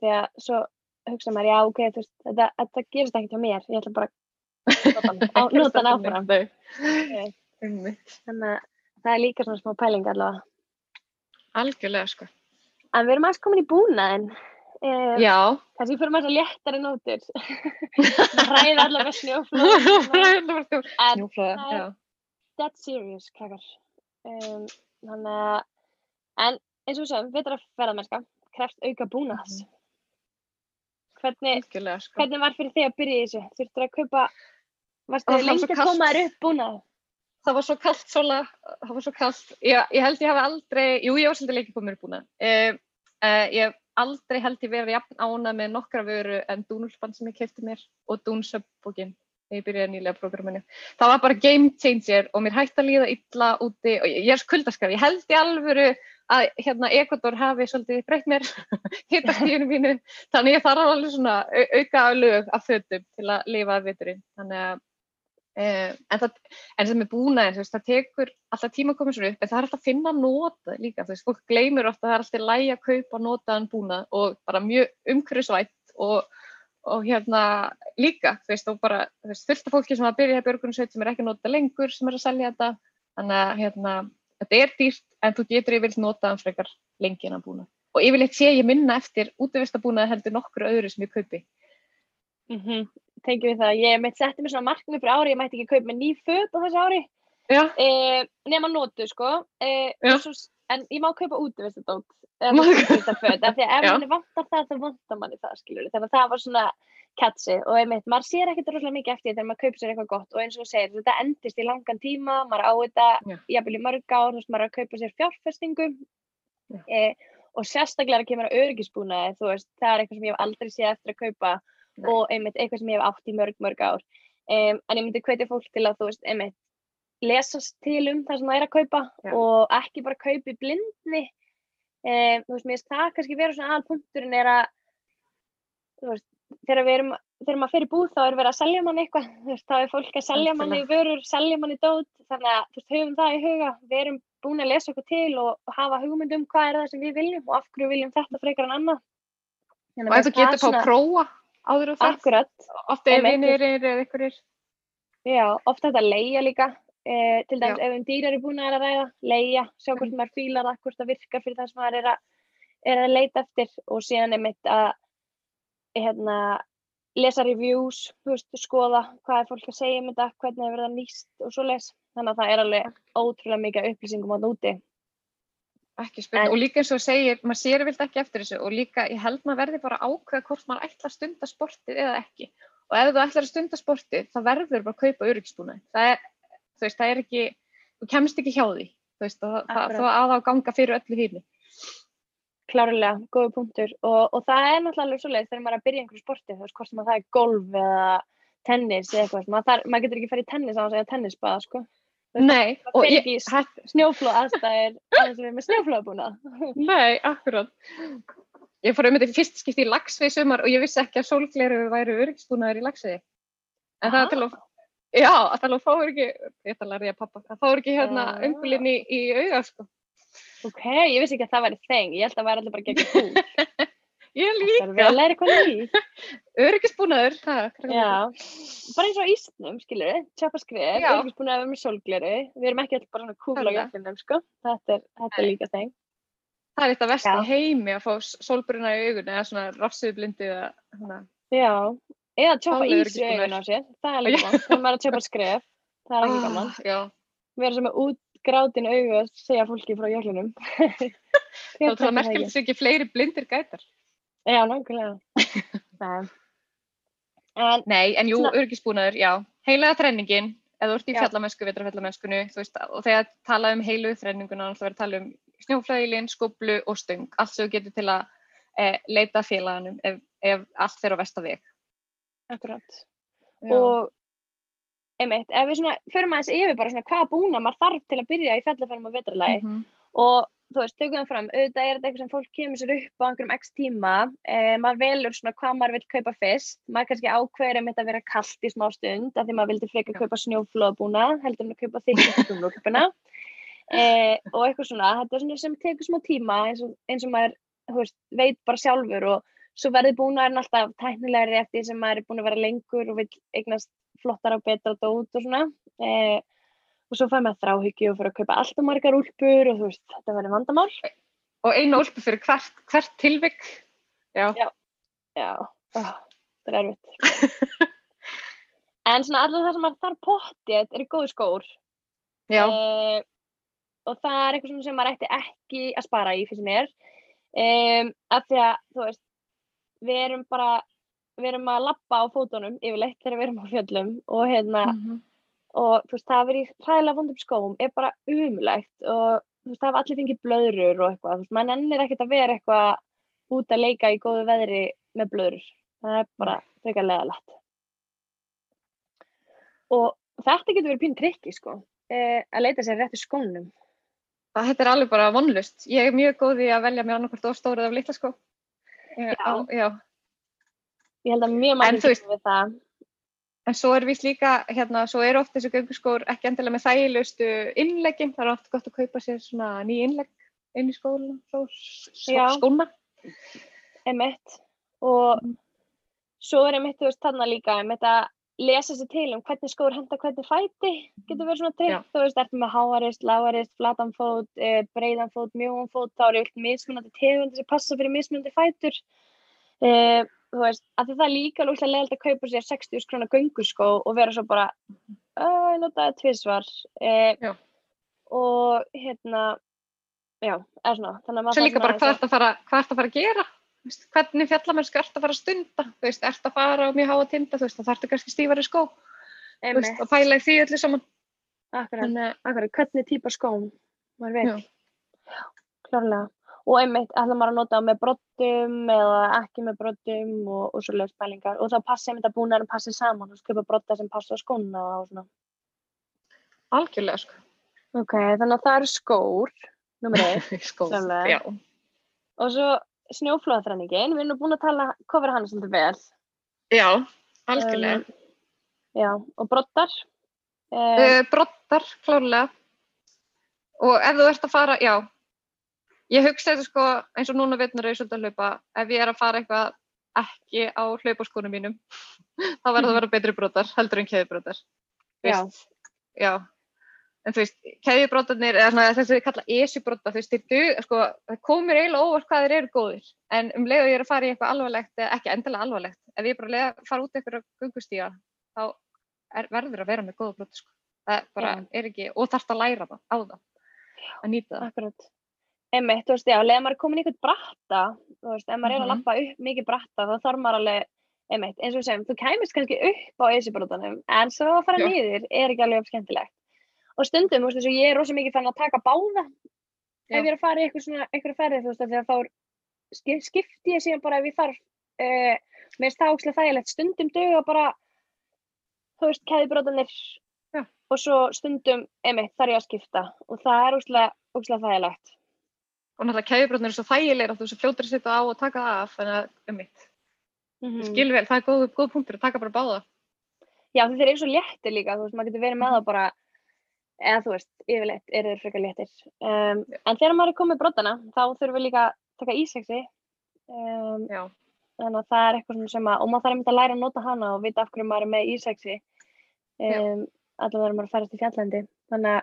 hugsa maður, já, ok, þú veist, þetta, þetta gerist ekkert hjá mér, ég ætla bara að nota hann áfram. Þannig að það er líka svona smá pæling allavega. Algjörlega, sko. En við erum aðeins komin í búnaðinn. Uh, Já. Kannski fyrir maður svo léttari nótur. Ræða allavega með En Snjóflóða, það er- já. dead serious, krakkar. Um, þannig að, en eins og við segjum, veitra ferðarmennska, kreft auka búnaðs. Mhm. Hvernig, sko. hvernig var fyrir þig að byrja í þessu? Þurftur að kaupa, varstu lengi svo að koma þér upp búnað? Það var svo kallt, Sola, það var svo kallt. Ég, ég held ég hafi aldrei, jú, ég var svolítið leikið på mér búna. Uh, uh, ég hef aldrei held ég verið jafn ána með nokkra vöru en Dúnulspann sem ég kefti mér og Dúnsöpbókin þegar ég byrjaði nýlega prógraminu. Það var bara game changer og mér hætti að líða illa úti og ég, ég er skuldaskar. Ég held í alvöru að hérna Ekvator hafi svolítið breytt mér hittastíðinu mínu. Þannig ég þarf alveg svona au auka lög af fötum til að lifa af viturinn. Þannig að Uh, en, það, en sem er þú veist, það tekur alltaf tíma að koma sér upp, en það er alltaf að finna nota líka, þú veist, fólk gleymir ofta að það er alltaf lægi að kaupa notaðan búnað og bara mjög umhverfisvætt og, og hérna líka, þú veist, og bara, þú veist, fullt af fólki sem að byrja í björgunarsveit sem er ekki notað lengur sem er að selja þetta, þannig að hérna, þetta er dýrt, en þú getur yfirleitt notaðan frekar lengi en að búna og yfirleitt sé ég minna eftir útvistabúnaði heldur nokkur öðru sem ég kaupi. Mm -hmm. Tengjum við það. Ég mitt setti mér svona markmið fyrir ári, ég mætti ekki kaupa með ný föt á þessu ári. Eh, nema notu, sko. Eh, svo, en ég má kaupa útivistadót. Eða útivistaföt. Af því að ef manni vantar það, þá vantar manni það, skilur Þannig að það var svona catchið. Og einmitt, maður sér ekkert rosalega mikið eftir þegar maður kaupir sér eitthvað gott. Og eins og segir, þetta endist í langan tíma, maður á þetta Já. jafnvel í mörg ár, maður er að kaupa sér fjárfestingu. Já. Eh, og sérstaklega kemur að veist, það er eitthvað sem ég hef aldrei séð eftir að kaupa Nei. og einmitt eitthvað sem ég hef átt í mörg, mörg ár. Um, en ég myndi hvetja fólk til að, þú veist, einmitt, lesast til um það sem það er að kaupa Já. og ekki bara kaupa í blindni. Um, þú veist, mér finnst það kannski vera svona aðalpunkturinn er að, þú veist, þegar við erum, þegar maður fer í búð þá er verið að selja manni eitthvað, þú veist, þá er fólk að selja manni vörur, selja manni dót, þannig að, þú veist, höfum það í huga, við erum búin að lesa okkur til og, hafa hugmynd um hvað er það sem við viljum og af hverju viljum þetta frekar en annað. Og ef þú getur fá að prófa áður og það, Akkurat, oft er Einmitt. vinir eða einhverjir. Já, oft þetta leia líka, eh, til dæmis Já. ef um dýrar er búin að ræða, leia, sjá hvort Mm. maður fílar það, hvort það virkar fyrir það sem maður er að, er að leita eftir og síðan einmitt að hérna, lesa reviews, veist, skoða hvað er fólk að segja um þetta, hvernig er verið að nýst og svo les. Þannig að það er alveg ótrúlega mikið upplýsingum á úti. Ekki spurning, og líka eins og segir, maður sér vilt ekki eftir þessu og líka ég held maður verði bara ákveða hvort maður ætlar að stunda sportið eða ekki. Og ef þú ætlar að stunda sportið, þá verður bara að kaupa öryggisbúnaði. Það er, þú veist, það er ekki, þú kemst ekki hjá því, þú veist, það að á ganga fyrir öllu hínu. Klárlega, góða punktur og, og það er náttúrulega alveg svoleiðis þegar maður er að byrja einhverju sporti, þú veist, hvort sem að það er golf eða tennis eða eitthvað, maður, þar, maður getur ekki farið í tennis á þess að tennisbaða, sko. veist, Nei, og ég, ekki í s- hætt, Snjóflóð aðstæðir, aðeins við með snjóflóða búna. nei, akkurat. Ég fór um þetta fyrst skipti í lagsveið sumar og ég vissi ekki að sólgleru væru öryggisbúnaðir í lagsveiði. En það er til að, já, það fáur ekki, ég ætla að læra ég að pappa, það fáur ekki hérna umbulinn í, í auga, sko. Ok, ég vissi ekki að það væri þeng, ég held að það væri allir bara gegn kúl. Ég Það er líka. vel að læra eitthvað nýtt. Öryggisbúnaður, takk. Já, bara eins og ísnum, skilur við, tjapa að vera með sólgleru, við erum ekki alltaf bara svona kúl á jöfnum, sko, þetta er, þetta er líka þeng. Það er eitt af í heimi að fá sólbruna í augun eða svona rafsuðblindi eða svona. Já, eða Alveg ís í augun á sér, það er líka Já. mann, þegar maður er að tjapa skrif, það er ekki gaman. Ah, Já, Vera sem er útgrátin augu að segja fólki frá jöklunum. þá til að merkja þessu ekki fleiri blindir gætar. Já, nákvæmlega. Nei. En, Nei, en jú, öryggisbúnaður, já. Heilaða þrenningin, eða þú ert í Já. fjallamennsku, veist, og þegar tala um heilu þrenninguna, þá að tala um snjóflæðilinn, skoblu og stöng, allt sem þú getur til að e, leita að félaganum ef, ef allt fer á vesta veg. akkurat. Já. og einmitt, ef við svona förum aðeins yfir bara svona hvaða búna maður þarf til að byrja í fjallaferðum og vetralagi Mhm. og þú veist, tökum það fram, auðvitað er þetta eitthvað sem fólk kemur sér upp á einhverjum x tíma eh, maður velur svona hvað maður vil kaupa fyrst. Maður kannski ákveður um þetta að vera kallt í smá stund af því maður vildi frekar kaupa snjóflóðbúna heldur en að kaupa þykjumlókupuna eh, og eitthvað svona þetta er svona sem tekur smá tíma eins og, eins og maður veist, veit bara sjálfur og svo verður búnaðurinn alltaf tæknilegri eftir því sem maður er búin að vera lengur og vil eignast flottar og betra dót og svona eh, og svo fær maður þráhyggju og fyrir að kaupa alltaf margar úlpur og þú veist, þetta verður vandamál Og einu úlpu fyrir hvert, hvert tilvik. Já. Já. Já, oh, það er erfitt en svona allir það sem maður þarf pottið eru góði skór Já. Eh, og það er eitthvað sem maður ætti ekki að spara í fyrir mér um, af því að þú veist við erum bara við erum að lappa á fótunum yfirleitt þegar við erum á fjöllum og hérna Mhm. og þú veist það að vera í hræðilega vondum skóm er bara umulegt og þú veist það hafa allir fengið blöðrur og eitthvað þú veist maður ennir ekkert að vera eitthvað út að leika í góðu veðri með blöðrur það er bara frekar leðalegt og þetta getur verið pín trikki sko eh, að leita sér réttu skónum Það þetta er alveg bara vonlust. Ég er mjög góð í að velja mér annarkvort of stórið af litla sko. Já. Já. ég held að mjög margir við það En svo er vist líka, hérna, svo eru oft þessi gönguskór ekki endilega með þægilegustu innleggin. Það er oft gott að kaupa sér svona ný innlegg inn í skóla, svo, svo, skóna. emitt og svo er emitt þú veist þarna líka emitt að lesa sér til um hvernig skór henda hvernig fæti getur verið svona Já. þú veist, ertu með háarist, lágarist, flatan fót, e, breiðan fót, mjóan fót, þá eru vilt mismunandi tegundir sem passa fyrir mismunandi fætur e, þú veist, að það er líka lúklega leiðilegt að kaupa sér 60 krónar gönguskó og vera svo bara að nota það tvisvar e, Já. og hérna já, eða svona Svo líka bara hvað ert að fara að gera? Þú Veist, hvernig fjallamennsku ert að fara að stunda? Þú veist, ert að fara á mjög háa tinda, þú veist, þá þarftu kannski stífari skó, þú veist, og pæla í því öllu saman. Akkurat, að, akkurat, hvernig típa skóm maður veit, Já. klárlega og einmitt, ætla maður að nota það með broddum eða ekki með broddum og, og svo leiðs pælingar og þá passi einmitt að búnaðurinn passi saman og skipa brodda sem passa á skóna og svona algjörlega, sko. ok, þannig að það eru skór nummer eitt Skó, Klálega. já. og svo snjóflóðaþræningin, við erum búin að tala kofra hann svolítið vel. Já, algjörlega. Um, já, og broddar. Um, uh, broddar, klárlega. Og ef þú ert að fara, já. Ég hugsa þetta sko eins og núna veitnur ég svolítið að hlaupa. Ef ég er að fara eitthvað ekki á hlaupaskónum mínum þá verður það að vera betri broddar heldur en keðibroddar. Já. já en þú veist, keðibroddarnir eða svona þessi þið kalla esjubroddar þú veist, þeir sko, það komur eiginlega óvart hvað þeir eru góðir en um leið og ég er að fara í eitthvað alvarlegt eða ekki endilega alvarlegt, ef ég bara að leiða, fara út eitthvað gungustíga þá er, verður að vera með góða broddar sko. það bara Já. er ekki, og þarft að læra það á það að nýta það Akkurat. Einmitt, þú veist, já, leðar maður komin í eitthvað bratta, þú veist, ef maður er að Mhm. lappa upp mikið bratta, þá þarf maður alveg, einmitt, eins og við segjum, þú kæmist kannski upp á esibrotanum, en svo að fara Já. niður er ekki alveg jafn skemmtilegt. Og stundum, þú veist, eins og ég er rosa mikið fann að taka báða, Já. ef ég er að fara í eitthvað ferði, þú veist, að þá skip, skipti ég síðan bara ef ég þarf, uh, mér finnst það ókslega þægilegt, stundum döga bara, þú veist, keðibrotanir, Já. og svo stundum, einmitt, þarf ég að skipta, og það er ókslega þægilegt. og náttúrulega keðibrodnir er svo þægilegir að þú svo fljótur að setja á og taka það af þannig að um mitt, Mm skil vel, það er góð, góð punktur að taka bara báða. Já, þeir eru svo léttir líka, þú veist, maður getur verið með það bara, eða þú veist, yfirleitt eru þeir frekar léttir. Um, en þegar maður er komið broddana, þá þurfum við líka að taka ísexi. Um, þannig að það er eitthvað sem að, og maður þarf einmitt að læra að nota hana og vita af hverju maður er með ísexi. Um, allavega þegar maður er að ferast í fjallandi. Þannig að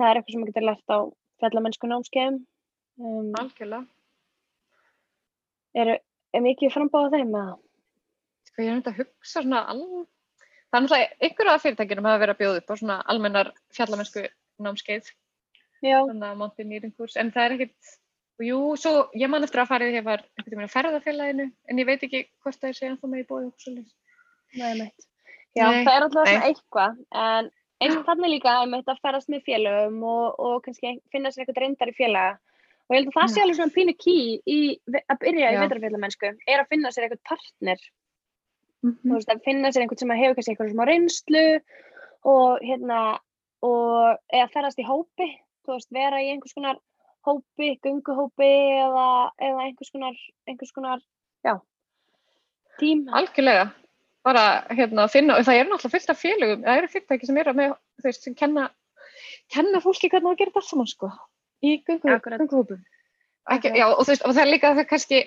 það er eitthvað sem maður getur lært á fjallamennsku námskeiðum. Um, algjörlega er mikið frambáða þeim með það? sko ég er þetta að hugsa svona alveg er náttúrulega einhverja af fyrirtækjunum hafa verið að bjóða upp á svona almennar fjallamennsku námskeið, Já. svona mountaineering kurs, en það er ekkit og jú, svo ég man eftir að í því að var einhvern veginn að ferðafélaginu, en ég veit ekki hvort það er séðan þá með í bóði og svo Nei, meitt. Já, Nei, það er alltaf svona eitthvað, en eins og þannig líka einmitt að ferðast með félögum og, og kannski finna sér eitthvað reyndar í félaga. Og ég held að það sé Já. alveg svona pínu ký í að byrja í Já. vetrafélagmennsku, er að finna sér eitthvað partner. Þú Mhm. veist, að finna sér einhvern sem hefur kannski eitthvað smá reynslu og hérna, og eða ferðast í hópi, þú veist, vera í einhvers konar hópi, gunguhópi eða, eða einhvers konar, einhvers konar, já, tím. Algjörlega. Bara hérna að finna, og það eru náttúrulega fullt af félögum, það eru fyrirtæki sem eru með, veist, sem kenna, kenna fólki hvernig það gerir allt saman, sko, í. Ekki, Akkurat. já, og þú veist, og það er líka, það er kannski,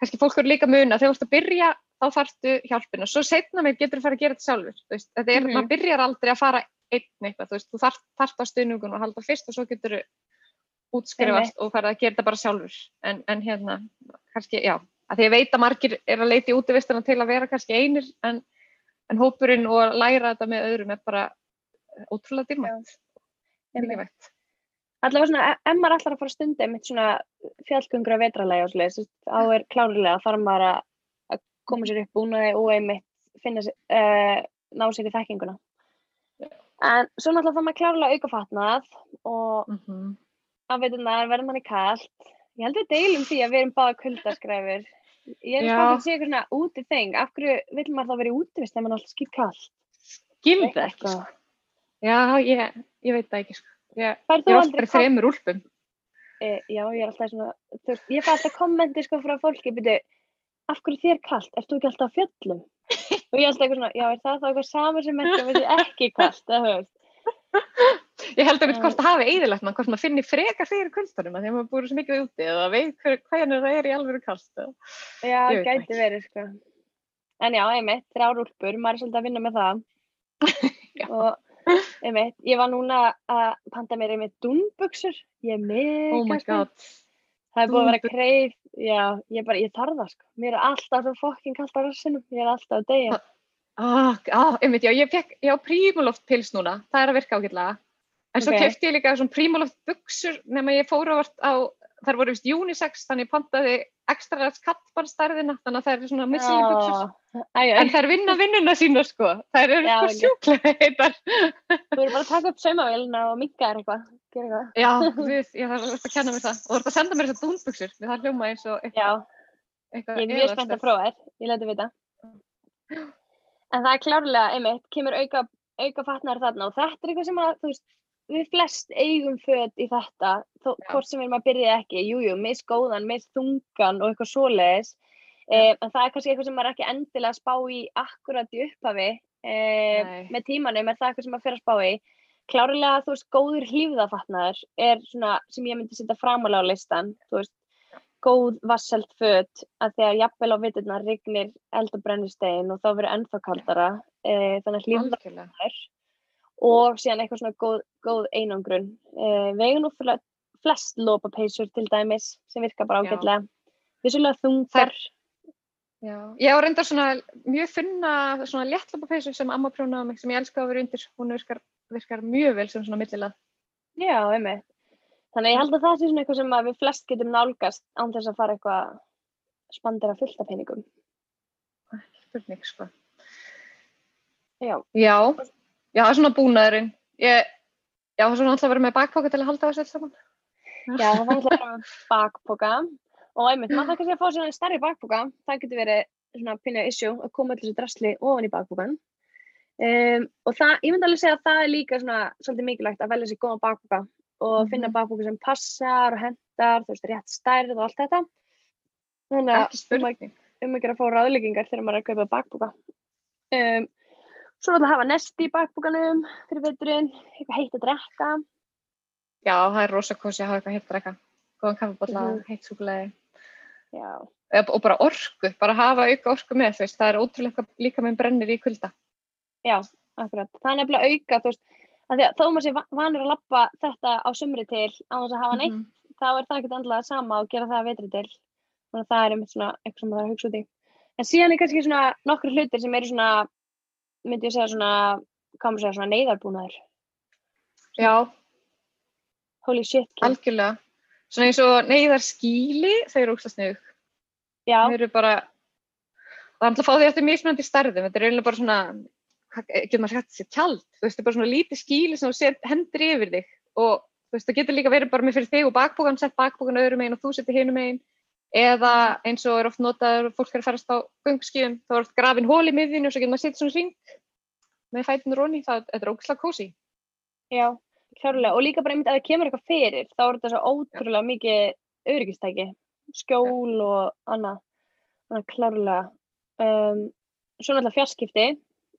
kannski fólk eru líka að muna, þegar þú ert að byrja, þá þarftu hjálpina, svo setna með getur þú fara að gera þetta sjálfur, veist, þetta er, Mhm. maður byrjar aldrei að fara einn eitthvað, þú veist, þú þarft, þarft á stuðningun og halda fyrst og svo getur þú útskrifast og fara að gera þetta bara sjálfur, en, en hérna, kannski, já, að því ég veit að margir er að leita í útivistana til að vera kannski einir, en, en hópurinn og að læra þetta með öðrum er bara ótrúlega dýrmætt, mikilvægt. allavega svona, e- ef maður ætlar að fara að stunda einmitt svona fjallgöngur að vetralega og svoleiðis, þá er klárlega þarf maður að að koma sér upp búnaði og einmitt finna uh, ná sér í þekkinguna. En svo náttúrulega þarf maður klárlega auka fatnað og Mm á veturnar verður manni kalt. Ég held við deilum því að við erum báða kuldaskræfur. Ég er spáðið að sé eitthvað svona úti þeng. Af hverju vill maður þá vera í útivist þegar maður er alltaf skýr kalt? Gildi ekki, sko. Já, ég, ég veit það ekki, sko. Ég, ég er í þremur úlpum. E, já, ég er alltaf svona, ég fæ alltaf kommenti sko frá fólki, byrju, af hverju þér kalt? Ert þú ekki alltaf á fjöllum? Og ég er alltaf eitthvað svona, já, er það þá eitthvað samar sem að sé ekki kalt, eða þú veist? Ég held að Já. hvort það hafi eðilegt mann, hvort maður finnir freka fyrir kuldunum að því að maður búið svo mikið úti eða veit hver, hvernig það er í kast. eða- Já, það gæti ekki. verið, sko. En já, einmitt, þrjár úlpur, maður er svolítið að vinna með það. Og einmitt, ég var núna að panta mér einmitt dúnbuxur, ég er mega Oh spennt. god. Það er búið að vera kreif, já, ég bara, ég þarf það, sko. Mér er alltaf svo fokkin kalt á rassinum, ég er alltaf að deyja. Ah, ah, einmitt, já, ég fekk, ég á Primaloft pils núna, það er að virka ágætlega. En svo Ok. kefti ég líka svona Primaloft buksur nema ég fór ávart á, þær voru vist unisex, þannig ég pantaði ekstra ræðs kattbarstærðina, þannig að það eru svona missili buksur. En þær vinna vinnuna sína, sko. Þær eru Já, sko ok. sjúklega heitar. Þú verður bara að taka upp saumavélina og minka þér eitthvað. Gera eitthvað. Já, við, ég þarf að kenna mér það. Og þú ert að senda mér þessar dúnbuksur, við það hljóma eins og eitthvað. Eitthvað ég er mjög spennt að prófa þér. Ég leti vita. En það er klárlega, einmitt, kemur auka, auka fatnar þarna og þetta er eitthvað sem að, þú veist, við flest eigum föt í þetta, þó, hvort sem við erum að byrja ekki, jújú, jú, misgóðan, misþungan og eitthvað svoleiðis. Eh, en það er kannski eitthvað sem maður ekki endilega að spá í akkurat í upphafi. Eh, með tímanum er það eitthvað sem maður fyrir að spá í. Klárlega, þú veist, góður hlýfðafatnaður er svona sem ég myndi setja framálega á listan, þú veist, góð vasselt föt að þegar jafnvel á viturnar rignir eld og brennistein og þá verður ennþá kaldara e, þannig að hlýfðafatnaður Algjörlega. Og síðan eitthvað svona góð, góð einangrun. Eigum nú fle- flest lopapeysur til dæmis sem virka bara ágætlega. Vissulega þungar Já, ég á reyndar svona mjög finna svona léttlöpapeysu sem amma prjónaði mig sem ég elska að vera undir. Hún virkar, virkar mjög vel sem svona millilað. já, einmitt. Þannig ég held að það sé svona eitthvað sem við flest getum nálgast án þess að fara eitthvað spandera fullt af peningum. Spurning, sko. já, Já, já, það er svona búnaðurinn. Ég, já, það er svona alltaf að vera með bakpoka til að halda þessu alls saman. Já, það fann alltaf fram með bakpoka og einmitt, maður þarf kannski að fá sér einn stærri bakpoka, það getur verið svona pinna issue að koma allir þessu drasli ofan í bakpokan um, og það, ég myndi alveg segja að það er líka svona svolítið mikilvægt að velja sér góðan bakpoka og finna Mhm. bakpoka sem passar og hendar, þú veist, rétt stærð og allt þetta þannig að Ekki spurning. um að gera að fá ráðleggingar þegar maður er að kaupa bakpoka um, svo að hafa nesti í bakpokanum fyrir veturinn, eitthvað heitt að drekka Já, það er rosa kosi að hafa eitthvað heitt að drekka. Góðan kaffibólla, Mhm. heitt súkulega. já, Og bara orku, bara hafa auka orku með, þú veist. Það er ótrúlega líka með brennir í kulda. Já, akkurat. Það er nefnilega auka, þú veist, að því að þó maður sé va- vanur að lappa þetta á sumri til á þess að hafa neitt, Mhm. þá er það ekkert andlega sama og gera það að vetri til. Þannig að það er einmitt svona eitthvað sem maður þarf að hugsa út í. En síðan er kannski svona nokkru hlutir sem eru svona, myndi ég segja svona, hvað maður segja, svona neyðarbúnaður. Já, Holy shit, kid. algjörlega. Svona eins og neyðar skíli, þau eru ógst að Já, Þau eru bara, það er alltaf að fá því eftir mismunandi stærðum. Þetta er eiginlega bara svona, hvað- getur maður sagt sér tjald, þú veist, þetta er bara svona lítið skíli sem þú set hendur yfir þig og þú veist, það getur líka verið bara með fyrir þig og bakbókan, sett bakbókan öðrum megin og þú setur hinum megin eða eins og er oft notaður fólk er að ferast á gungskíðum þá er oft grafin hól í miðinu og svo getur maður sitt svona hring með fætunur onni, það er ógislega kósi Já, klárlega. Og líka bara einmitt að það kemur eitthvað fyrir, þá er þetta svo ótrúlega mikið öryggistæki, skjól og annað. Þannig að klárlega. Um, svo náttúrulega fjarskipti.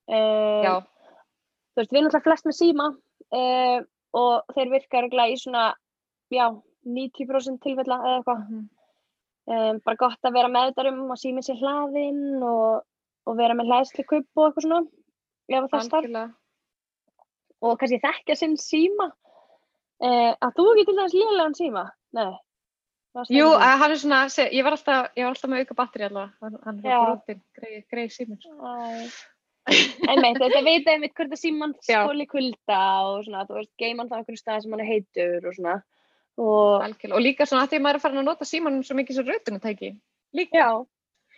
Um, Já, Þú veist, við erum náttúrulega flest með síma um, og þeir virka örugglega í svona, já, 90% tilfella eða eitthvað. Mhm. Um, bara gott að vera með þetta um að síminn sér hlaðinn og, og vera með hlæðslu kupp og eitthvað svona. Ef það starf. og kannski þekkja sinn síma eh, að þú til dæmis lélegan síma nei Jú, hann er svona, ég var alltaf, ég var alltaf með auka batteri allavega, hann, er brotin, greið, greið símur. Æ. einmitt, þetta veit einmitt hvort að síman skóli kulda og svona, þú veist, geiman það á einhverju stað sem hann heitur og svona og og líka svona að því að maður er farin að nota símanum svo mikið svo rautunatæki. Líka, já,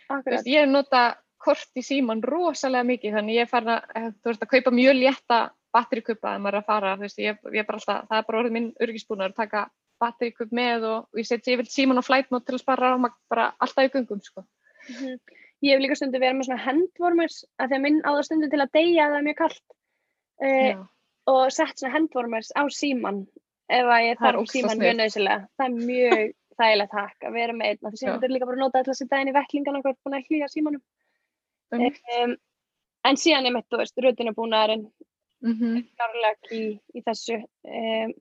akkurat veist, ég nota kort í síman rosalega mikið, þannig ég er farin að, eh, þú veist, að kaupa mjög létta batterikupa ef maður er að fara, þú veist, ég, ég er bara alltaf, það er bara orðið minn örgisbúnar að taka batterikup með og, og ég setja yfir síman á flight mode til að spara á bara alltaf í gungum, sko. Mhm. ég hef líka stundu verið með svona handwarmers að að minn á það stundu til að deyja að það er mjög kallt eh, Já. og sett svona handwarmers á síman ef að ég þarf síman mjög nöðsilega það er mjög þægilegt hakk að vera með einn þetta er líka bara nota til að setja inn í hvað er búin að hlýja símanum. Um, um, en síðan er mitt, þú veist, rutinabúnaðurinn mm klárlega ký í þessu um,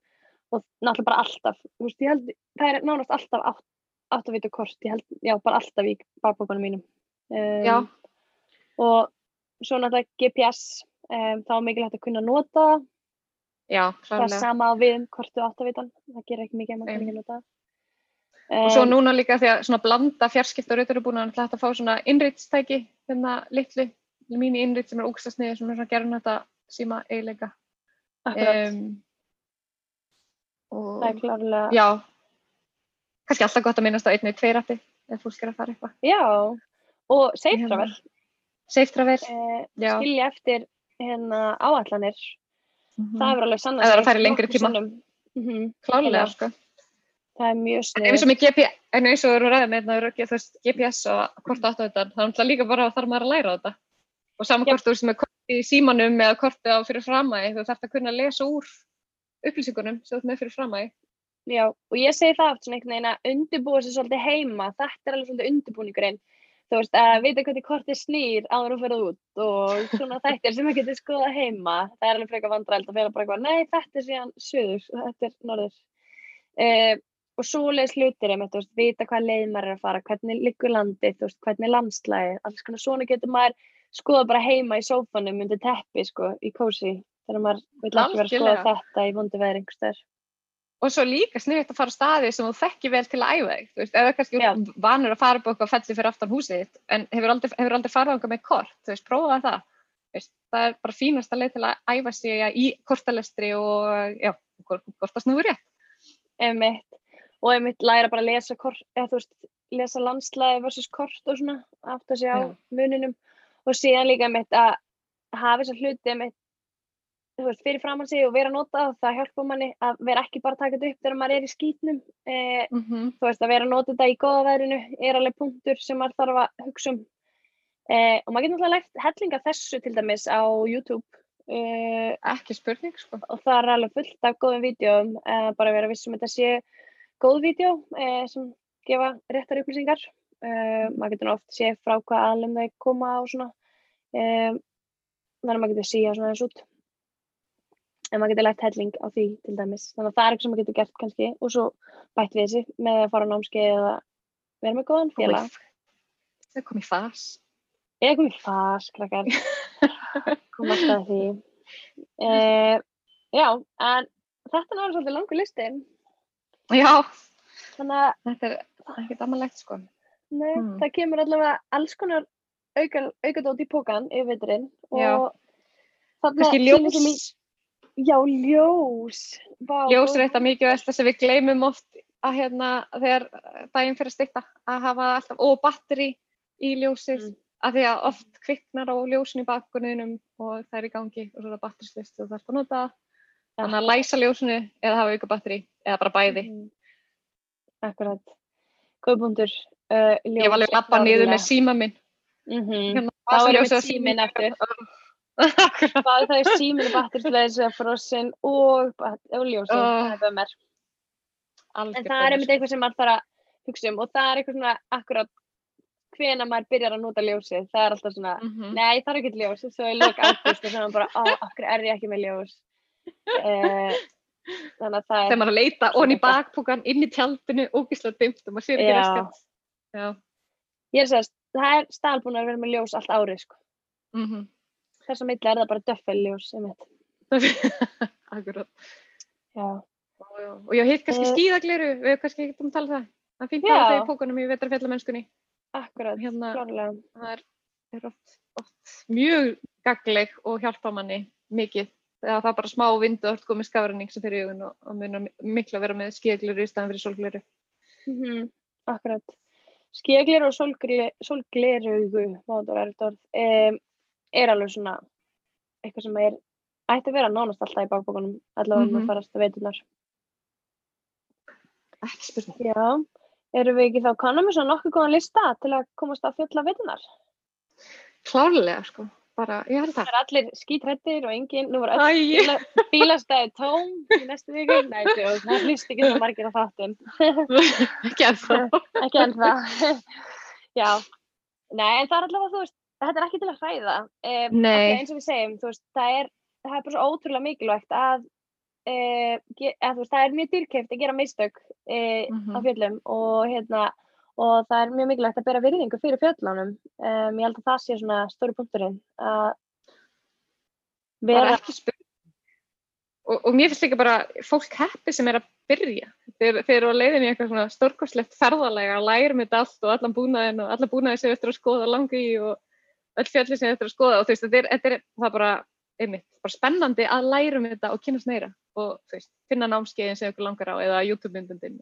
og náttúrulega bara alltaf veist, held, það er nánast alltaf átt, átt að vita kort, ég held, já, bara alltaf í bakbókunum mínum. Um, og svo náttúrulega GPS þá er mikilvægt að kunna nota. það. Já, það sama á við um kortu átt að vita það gerir ekki mikið að maður kann Einmitt. ekki nota það. Og svo núna líka því að svona blanda fjarskipta og rautur er búin að hægt að fá svona innritstæki, hérna litlu, mínu innrit sem er ógsta sniði sem er svona gerðin þetta síma eiginleika. Um, og það er klárlega já, kannski alltaf gott að minnast á einni tveirati ef fólk er að fara eitthvað. já, og safe Hérna, travel Safe travel, uh, já. skilja eftir hérna áallanir Mhm. það er alveg sann Ef það er að fara í lengri tíma. -hmm. Klálega, algjörlega. sko. það er mjög En snið eins og með GPS, en eins og við erum ræðið með hérna, röggja, þú veist, GPS og hvort áttu þetta, það er náttúrulega líka bara að þarf maður að læra þetta. Og saman hvort þú veist með korti í símanum eða korti á fyrir framæði, þú þarf að kunna að lesa úr upplýsingunum sem þú ert með fyrir framæði. Já, og ég segi það oft svona einhvern veginn að undirbúa sér svolítið heima, þetta er alveg svolítið undirbúningurinn. Þú veist, að vita hvernig kortið snýr áður og ferð út og svona þættir sem maður getur skoða heima. Það er alveg frekar vandræld að vera bara eitthvað, nei, þetta er síðan söður og þetta er norður. Uh, og svoleiðis hlutir einmitt, þú veist, vita hvað leið maður er að fara, hvernig liggur landið, þú veist, hvernig er landslæðið, alls konar svona getur maður skoða bara heima í sófanum undir teppi, sko, í kósi, þegar maður vil ekki vera að skoða þetta í vondu veðri einhverstaðar. Og svo líka sniðið að fara á staði sem þú þekki vel til að æfa þig, þú veist, eða kannski Já. vanur að fara upp á eitthvað felli fyrir aftan húsið en hefur aldrei, hefur aldrei á eitthvað með kort, þú veist, prófaði það. Þú Veist, það er bara fínasta leið til að æfa sig í kortalestri og, já, rétt. einmitt og einmitt læra bara að lesa kort eða þú veist, lesa landslæði versus kort og svona, að segja á Já. muninum og síðan líka einmitt að hafa þessar hluti einmitt þú veist, fyrir framann sig og vera að nota það, það hjálpa manni að vera ekki bara að taka þetta upp þegar maður er í skítnum. Eh, Mm -hmm. þú veist, að vera að nota þetta í góða veðrinu er alveg punktur sem maður þarf að hugsa um. Eh, og maður getur náttúrulega lært hellinga þessu til dæmis á YouTube. Eh, Ekki spurning, sko. og það er alveg fullt af góðum vídeoum uh, bara vera vissum að þetta sé góð vídeo uh, sem gefa réttar upplýsingar. Uh, maður getur nú oft sé frá hvað aðlum þau koma og svona. Þannig að maður getur síða svona eins út en maður getur lært helling á því til dæmis þannig að það er eitthvað sem maður getur gert kannski og svo bætt við þessi með að fara á námskeið eða vera með góðan félag Það kom í fas. eða komið fast krakkar koma alltaf að því uh, já, en þetta er náttúrulega svolítið langur listi Já, þannig að þetta er ekkert amalegt, sko. Nei, Hmm. það kemur allavega alls konar auka, aukadót í pókan yfir veturinn Já. og Kannski sýnir ljós, sem í- Já, ljós. Vá, ljós er þetta mikið velta sem við gleymum oft að hérna þegar daginn fyrir að stykta að hafa alltaf, og batteri í ljósið, Mm. að því að oft kviknar á ljósin í bakgrunninum og það er í gangi og svo er það batterislist og það er að nota. Þannig að læsa ljósinu eða hafa auka batteri eða bara bæði. Mhm. Akkurat. góðbúndur uh, Ég var alveg að lappa niður með síma minn. mm -hmm. Hérna, þá er ég og síminn eftir. Það er það er síminn og batterislega frossin og, og ljósið Oh, það er bömmar en það er einmitt eitthvað sem maður þarf að hugsa um og það er eitthvað svona akkurat hvena maður byrjar að nota ljósið það er alltaf svona, Mhm. nei það er ekkert ljós svo í lok ágúst og þannig bara, á, akkur er ég ekki með ljós uh, þannig að það Þegar er maður er að leita onni í bakpókan, inn í tjaldinu, ógislega dimmt og maður sér ekki. Já. ég er að segja, það er stál búin að vera með ljós allt árið sko. Mhm. Þess að milli er það bara döffelljós einmitt. Akkurat. já, Og, ég hitt kannski Eh. skíðagleru, við hefum kannski ekkert um að tala það. Það Já. hafa það í pókunum í vetrafjallamennskunni. akkurat, Hérna, klárlega það er, er oft, oft mjög gagleg og hjálpa manni mikið. Þegar það er bara smá vind og komið skafræning sem fyrir augun og, og munar miklu að vera með skíðagleru í staðan fyrir sólgleru. mm akkurat skeglir og sólglerugu um, er alveg svona eitthvað sem er ætti að vera nánast alltaf í bakbókunum allavega mm Mhm. -hmm. farast að veitunar Ekki spurning. já, erum við ekki þá kannum við svo nokkuð góðan lista til að komast að fjölla veitunar Klárlega, sko. Bara, ég held það það. er allir skítrættir og engin nú var öll bíla, bílastæði tóm í næstu viku, nei, það hlýst ekki það margir á þáttinn ekki að það. ekki ennþá já, nei en það er allavega þú veist, þetta er ekki til að hræða um, eins og við segjum, þú veist, það er það er bara svo ótrúlega mikilvægt að, uh, ge, að þú veist, það er mjög dýrkæft að gera mistök uh, á Mhm. fjöllum og hérna og það er mjög mikilvægt að bera virðingu fyrir fjöllunum. Um, ég held að það sé svona stóri punkturinn að vera og, og mér finnst líka bara fólk heppi sem er að byrja. Þeir, þeir eru á leiðin í eitthvað svona stórkostlegt ferðalega með þetta allt og allan búnaðin og allan búnaðin sem þetta er að skoða langi og öll fjalli sem þetta er að skoða og þú veist, þetta er, þetta er það bara, einmitt, bara spennandi að læra með þetta og kynast meira og þú veist, finna námskeiðin sem ykkur langar á eða YouTube-myndundin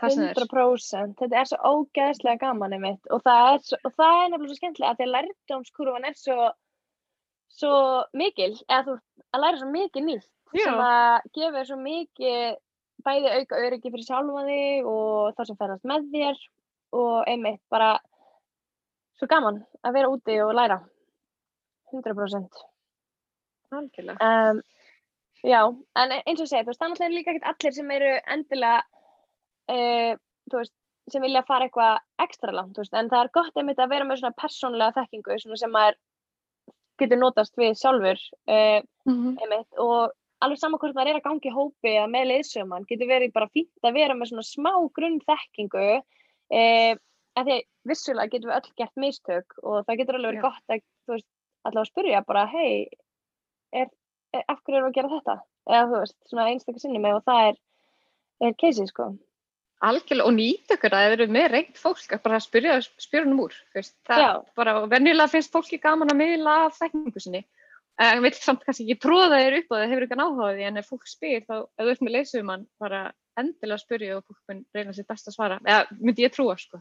hvað sem það er. 100% þetta er svo ógeðslega gaman einmitt. Og það er, og það er nefnilega svo skemmtilega að því að lærdómskurfan er svo svo mikil eða þú að læra svo mikið nýtt Já. sem að gefa svo mikið bæði auka öryggi fyrir sjálfa þig og þá sem ferðast með þér og einmitt bara svo gaman að vera úti og læra. 100% algjörlega. Um, já, en eins og segi, þú veist, það náttúrulega er líka ekkert allir sem eru endilega uh, þú veist, sem vilja fara eitthvað ekstra langt, þú veist, en það er gott einmitt að vera með svona persónlega þekkingu svona sem maður getur notast við sjálfur uh, Mhm. einmitt og alveg saman hvort maður er að gangi hópi eða með leiðsögumann, getur verið bara fínt að vera með svona smá grunn þekkingu uh, að því vissulega getum við öll gert mistök og það getur alveg verið gott að, þú veist, allavega spyrja bara, hei, er, er, af hverju við að gera þetta? Eða þú veist, svona einstaklega sinni með og það er, er keisið, sko. algjörlega og nýta ykkur að þeir eru með reynd fólk að bara spyrja spyrjunum úr þú veist, það Já. bara og venjulega finnst fólki gaman að miðla af þekkingu sinni en vill samt kannski ekki tróða þér upp og það hefur á því en ef fólk spyr þá ef þú ert með leysumann bara endilega spyrja og fólk mun reyna sér best að svara eða myndi ég trúa sko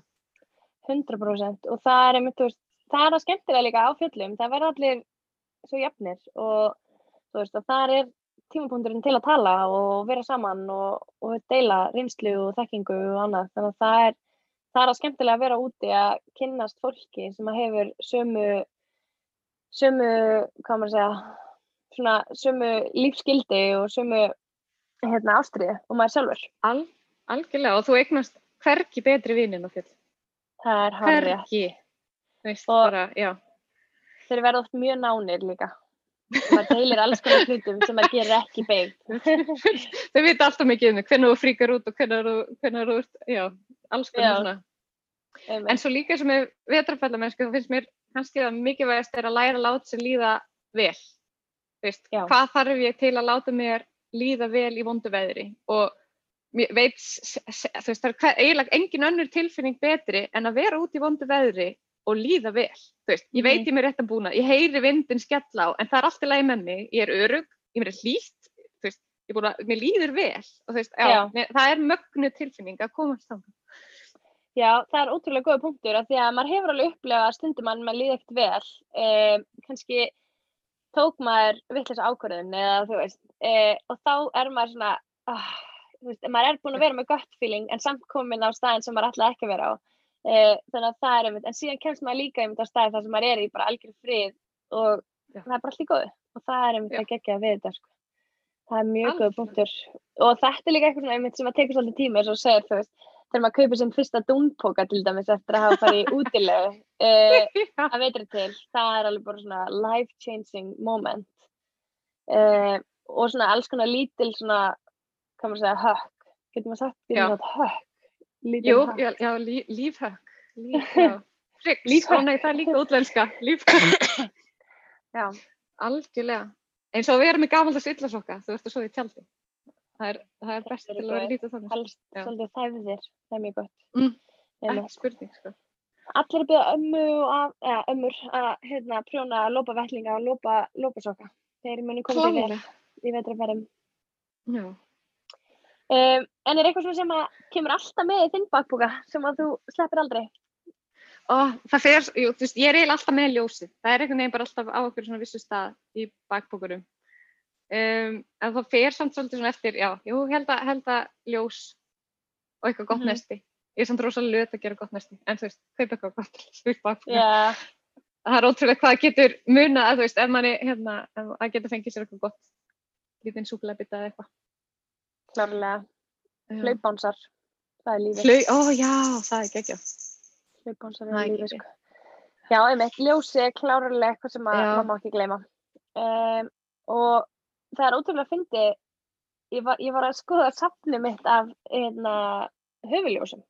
100% og það er einmitt, veist, það er að skemmtilega líka á fjöllum, það verða allir svo jafnir og veist, og það er tímapunkturinn til að tala og vera saman og, og deila reynslu og þekkingu og annað, þannig að það er það er að skemmtilega að vera úti að kynnast fólki sem að hefur sömu sömu, hvað maður að segja svona sömu lífskildi og sömu hérna ástriði og maður sjálfur, Al, algjörlega og þú eignast hvergi betri vinin á fjöll það er hárið hvergi. Veist Og- bara, þeir verða oft mjög nánir líka. Maður deilir alls konar hlutum sem maður gerir ekki beigð þau vita alltaf mikið um þig, hvernig þú fríkar út og hvernig þú, ert- alls konar svona. En svo líka sem er vetrafellamennsku, þá finnst mér kannski að mikilvægast er að læra að láta sér líða vel. Veist, hvað þarf ég til að láta mér líða vel í vondu veðri? Og veit, þú veist, það er eiginlega engin önnur tilfinning betri en að vera út í vondu veðri og líða vel. Þú veist, ég veit Mhm. ég mér rétt að búna, ég heyri vindin skella á, en það er allt í lagi með mig, ég er örug, ég mér er hlýtt, þú veist, ég búin að, mér líður vel. Og þú veist, já, Já. Mér, það er mögnu tilfinning að komast þangað. Já, það er ótrúlega góða punktur af því að maður hefur alveg upplegað að stundum mann maður líði ekkert vel eh, kannski tók maður vittlega ákvörðun eða þú veist eh, og þá er maður svona ah, veist, maður er búin að vera með gott feeling en samt komin á staðin sem maður ætlaði ekki að vera á uh, þannig að það er einmitt, en síðan kemst maður líka einmitt á staðin þar sem maður er í bara algjör frið og Já. það er bara allir góðu og það er einmitt Já. að gegja við þetta sko. það er mjög góð Algjörlega. punktur og þetta er líka eitthvað svona einmitt sem að tekur svolítið tíma eins og segir, þú veist, þegar maður kaupir sinn fyrsta dúnpoka til dæmis eftir að hafa farið í útilegu uh, að veitri til, það er alveg bara svona life changing moment uh, og svona alls konar lítil svona, hvað maður segja, hökk getur maður sagt því Já. að hökk lítil Jú, hökk já, já lí, lífhökk. Líf, Lífhökk. það er líka útlenska. Lífhökk. Já. Algjörlega. Eins og við erum með gamaldags illasokka, þú ert að sofa í tjaldi. Það er, það er best til að vera lítið þannig. helst svolítið þæfðir, það er mjög gott Mm. Ekki spurning, sko. allir byrjað ömmu að, eða, ömmur að hérna, prjóna lópa vettlinga og lópa, lópasokka þeir muni þér í vetrafærum Já. Um, en er eitthvað sem að kemur alltaf með í þinn bakbúka sem að þú sleppir aldrei Ó, það fer, jú, þú veist, ég er eiginlega alltaf með ljósið. Það er einhvern veginn bara alltaf á okkur svona vissu stað í bakbókurum. Um, en það fer samt svolítið svona eftir, já, jú, held að, held að ljós og eitthvað gott Mhm. nesti. Ég er samt rosalega löt að gera gott nesti, en þú veist, kaupa eitthvað gott til spila bakbókum. já, Það er ótrúlega hvað getur muna að þú veist, ef manni, hérna, að geta fengið sér eitthvað gott, lítinn súkulega bita eða eitthvað. Klárlega Já. hlaupbánsar, það er lífið Flau, ó já, það er geggjað. hlaupbánsar Það er lífið sko. já, einmitt, ljósi er klárlega eitthvað sem að Já. maður má ekki gleyma um, og það er ótrúlega að fyndi ég var, ég var að skoða safni mitt af hérna, höfuljósum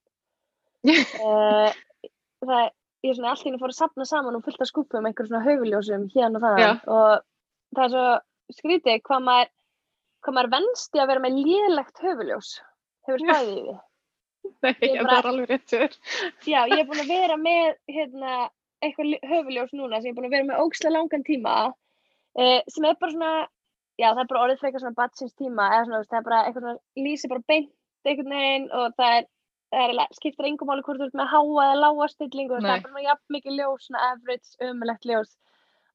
uh, það er, ég er svona allt í henni fór að safna saman og fullt af skúpum um einhverjum svona höfuljósum hérna og Já. þannig og það er svo skrítið hvað maður hvað maður venst í að vera með lélegt höfuljós hefur spæðið í því Nei, Ég en bara- það er alveg rétt sér. já, ég er búin að vera með hérna, eitthvað höfuljós núna sem ég er búin að vera með ógislega langan tíma uh, sem er bara svona já, það er bara orðið frekar svona batsins tíma eða svona, það er bara eitthvað svona lýsi bara beint einhvern veginn og það er það er, skiptir engum máli hvort þú ert með háa eða lága stillingu, það Nei. er bara jafn mikið ljós, svona average, ömulegt ljós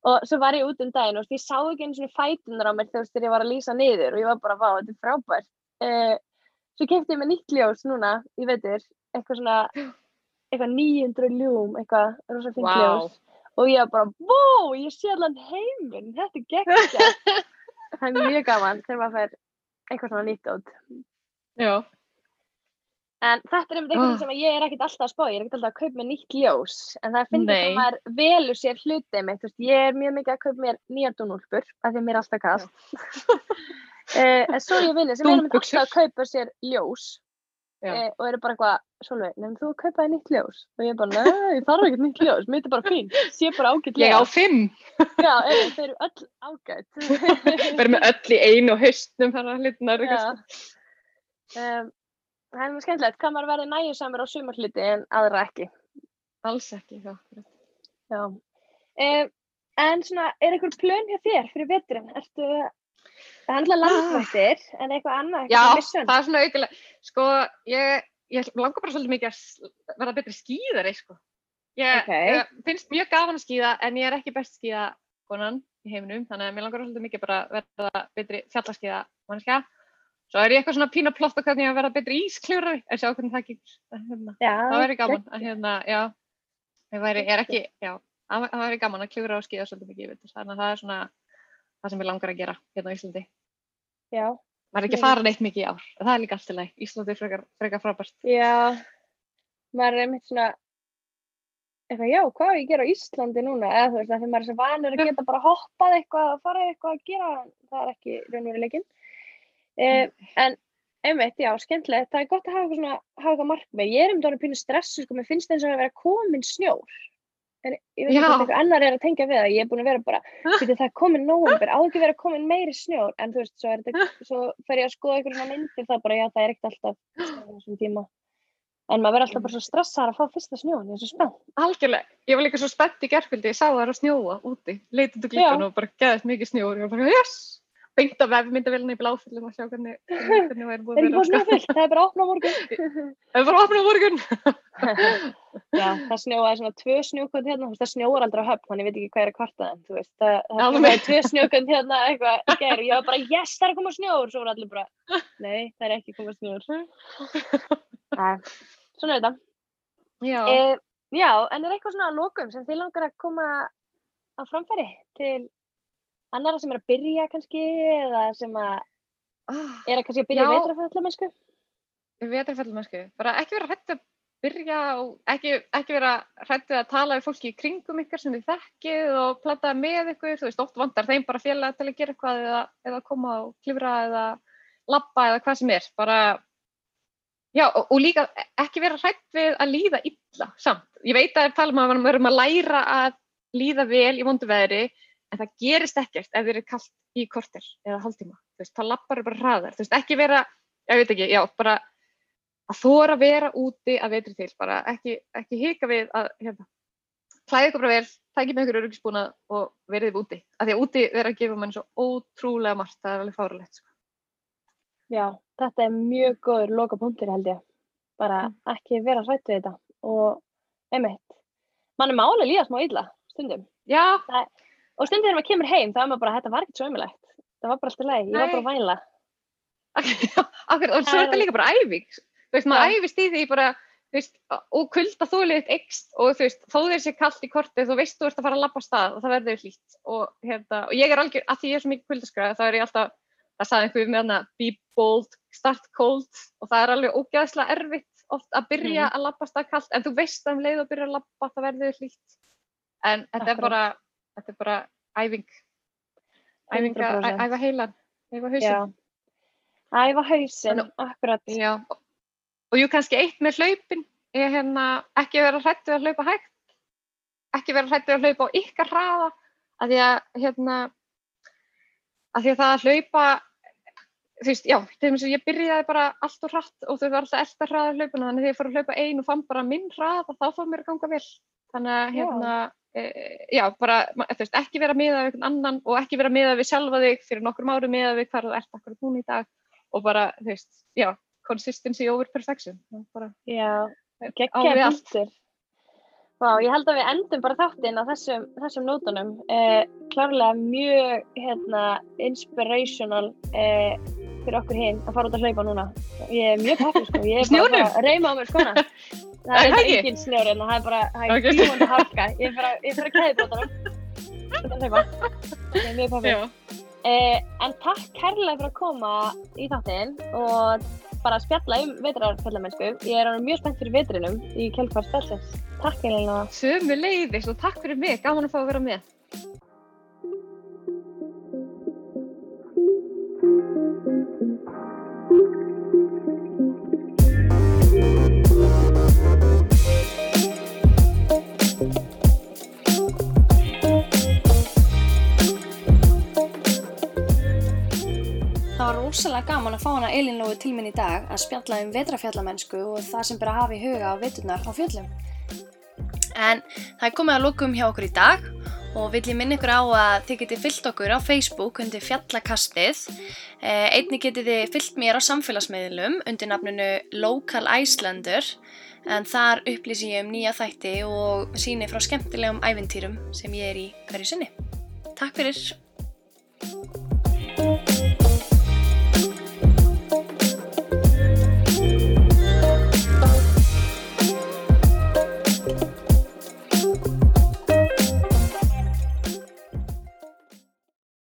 og svo var ég út um daginn og ég sá ekki einu svona fætunar á mér þegar ég var að lýsa niður og ég var bara, vá, þetta er frábært uh, svo kefti ég með nýtt ljós núna, ég veitur, eitthvað svona eitthvað 900 ljúm, eitthvað rosa fint Vá. ljós og ég var bara, vó, ég sé allan heiminn, þetta er geggjað það er mjög gaman þegar maður fær eitthvað svona nýtt út Já. En þetta er einmitt eitthvað Ah. sem að ég er ekkert alltaf að spá, ég er ekkert alltaf að kaupa mér nýtt ljós, en það finnir Nei. þegar maður velur sér hlutið mitt, þú veist, ég er mjög mikið að kaupa mér nýjar dúnúlpur, af því að mér er alltaf kast. uh, en svo er ég vinni sem er einmitt alltaf að kaupa sér ljós uh, og eru bara eitthvað, Solveig, nefnum þú að kaupa þér nýtt ljós? Og ég er bara, nei, ég þarf ekkert nýtt ljós, mér er bara fín, sé bara ágætt Ég á fimm. Já, einmitt, þau eru öll ágætt. Verður með öll í einu haustnum þar að hlutnar. Já. Um, það er mjög skemmtilegt, hvað maður verði nægjusamur á sumarhluti en aðra ekki. Alls ekki. Já. Já. Um, en svona, er einhver plön hjá þér fyrir veturinn? Ertu, er alltaf landvættir, en eitthvað annað, Já, eitthvað það er svona aukilega. Sko, ég, ég langar bara svolítið mikið að verða betri skíðari, sko. Ég, Ok. ég finnst mjög gaman að skíða, en ég er ekki best skíðakonan í heiminum, þannig að mér langar svolítið mikið bara að verða betri fjallaskíða mannskja. Svo er ég eitthvað svona pínu að plotta hvernig ég að verða betri ískljórari, en sjá hvernig það gekk. Hérna. Já, Það væri gaman að hérna, já, ég væri, ég er ekki, já, það það væri gaman að kljóra og skíða svolítið mikið, ég veit, þannig að það er svona það sem ég langar að gera hérna á Íslandi. Já, Maður er ekki að fara neitt mikið í ár, það er líka allt í lagi, Íslandi er frekar, frekar frábært. já, maður er einmitt svona, eitthvað, já, hvað á ég að gera á Íslandi núna? Eða þú veist, því maður er svo vanur að geta bara hoppað eitthvað, fara eitthvað að gera, það er ekki raunveruleikin. Uh, en einmitt, já, skemmtilegt, það er gott að hafa eitthvað svona, hafa eitthvað markmið. Ég er um dónu pínu stressu, sko, mér finnst eins og að vera komin snjór. En ég veit ekki hvort eitthvað annar er að tengja við það, ég er búin að vera bara, það er komin nóvember, á ekki vera komin meiri snjór, en þú veist, svo, þetta, svo fer ég að skoða einhverjum svona myndir, það bara, já, það er ekkert alltaf. En maður verður alltaf bara svo stressaðar að fá fyrsta snjón, ég er svo spennt. Algjörlega, ég var líka svo spennt í gerkvöldi, ég sá það að snjóa úti, leitið til glíkan og bara geðist mikið snjór, ég var bara, yes! Beint af vefmyndavelina í bláfyllum að sjá hvernig, hvernig Það búið er að ekki vera, búin snjófullt, það er bara að opna á morgun. Það er bara opnað á morgun! Já, það snjóaði svona tvö snjókund hérna, það snjóar aldrei á höfn, þannig ég veit ekki hvað er að kvarta þeim, þú veist, það, það Alveg. snjóaði tvö snjókund hérna eitthvað, í gær, og ég var bara, yes, það er að koma snjór, svo voru allir bara, nei, það er ekki að koma snjór. Nei, svona er þetta. Já. E, já, en er eitthvað svona að lokum sem þið langar að koma á framfæri til annara sem er að byrja kannski, eða sem að Ah, er að kannski að byrja Já. vetrafællamennsku? Vetrarfellmennsku. Bara ekki vera hrætt að byrja og ekki, ekki vera hrætt að tala við fólki í kringum ykkar sem þið þekkið og plata með ykkur. Þú veist, oft vantar þeim bara félag til að gera eitthvað eða, eða koma og klifra eða labba eða hvað sem er. Bara, já, og, og líka ekki vera hrætt við að líða illa samt. Ég veit að það er tala um að við erum að læra að líða vel í vondu veðri en það gerist ekkert ef þið eru kallt í korter eða hálftíma. Þú veist, þá lappar bara hraðar. Þú veist, ekki vera, ég veit ekki, já, bara að þóra að vera úti að vetri til, bara ekki, ekki hika við að, hérna, klæði ykkur bara vel, tækið með ykkur öryggisbúnað og verið úti. Af því að úti vera að gefa mann svo ótrúlega margt, það er alveg fáralegt, sko. Já, þetta er mjög góður loka punktur held ég. Bara ekki vera hrætt við þetta og einmitt, mann er máli líða smá illa stundum. Já, Og stundum þegar maður kemur heim þá er maður bara, þetta var ekkert svo ömulegt. Það var bara alltaf leið, ég var bara að væla. akkur, og svo er þetta líka bara æfing. Þú veist, maður æfist í því bara, veist, og kulda þólið eitt ekst og þú veist, þó þeir sé kallt í kortið, þú veist, þú ert að fara að af stað og það verður hlýtt. Og, hérna, og ég er algjör, að því ég er svo mikið kuldaskræða, þá er ég alltaf, það sagði einhver með hana, be bold, start cold og það er alveg ógæðslega erfitt oft að byrja Mhm. að af stað kallt, en þú veist að um leið og byrja að labba það verður hlýtt. En þetta er Akkurat. bara, þetta er bara æfing, æfing að 100%. æfa heilan, æfa hausinn. Já. Æfa Þannig- akkurat. Já, og- og jú kannski eitt með hlaupin er hérna ekki vera hrættu að hlaupa hægt, ekki vera hrættu að hlaupa á ykkar hraða, að því að hérna, að því að það að hlaupa, þú veist, já, til dæmis að ég byrjaði bara allt og hratt og þau var alltaf elsta hraða hlaupuna, þannig að þegar ég fór að hlaupa ein og fann bara minn hraða, þá fór mér að ganga vel. Þannig að Já. hérna, e, já, bara, þú veist, ekki vera miðað við einhvern annan og ekki vera miðað við sjálfa þig fyrir nokkrum árum miðað við hvar þú ert akkurat núna í dag og bara, þú veist, já, consistency over perfection. Er Bara, Já, allt. punktur. Vá, ég held að við endum bara þáttinn á þessum, þessum nótunum. Eh, klárlega mjög hérna, inspirational eh, fyrir okkur hinn að fara út að hlaupa núna. Ég er mjög peppið sko, ég er bara Snjórnum? að reyma á mér skona. Það Er ekki? engin snjór hérna, það er bara, það er Ok. fljúandi hálka. Ég er bara, ég bara að að hlaupa. Ég er mjög peppið. Eh, en takk kærlega fyrir að koma í þáttinn og bara spjalla um vetrarfellamennsku. Ég er mjög spennt fyrir vetrinum í kjölfar spjallsins. Takk Elina. Sömu leiðis og takk fyrir mig, gaman að fá að vera með. Rosalega gaman að fá hana Elín Lói til minn í dag að spjalla um vetrafjallamennsku og það sem ber að hafa í huga á veturnar á fjöllum. En það er komið að lokum hjá okkur í dag og vill ég minna ykkur á að þið getið fyllt okkur á Facebook undir fjallakastið. Eh, Einnig getið þið fyllt mér á samfélagsmiðlum undir nafninu Local Icelander en þar upplýsi ég um nýja þætti og síni frá skemmtilegum ævintýrum sem ég er í hverju sinni. Takk fyrir!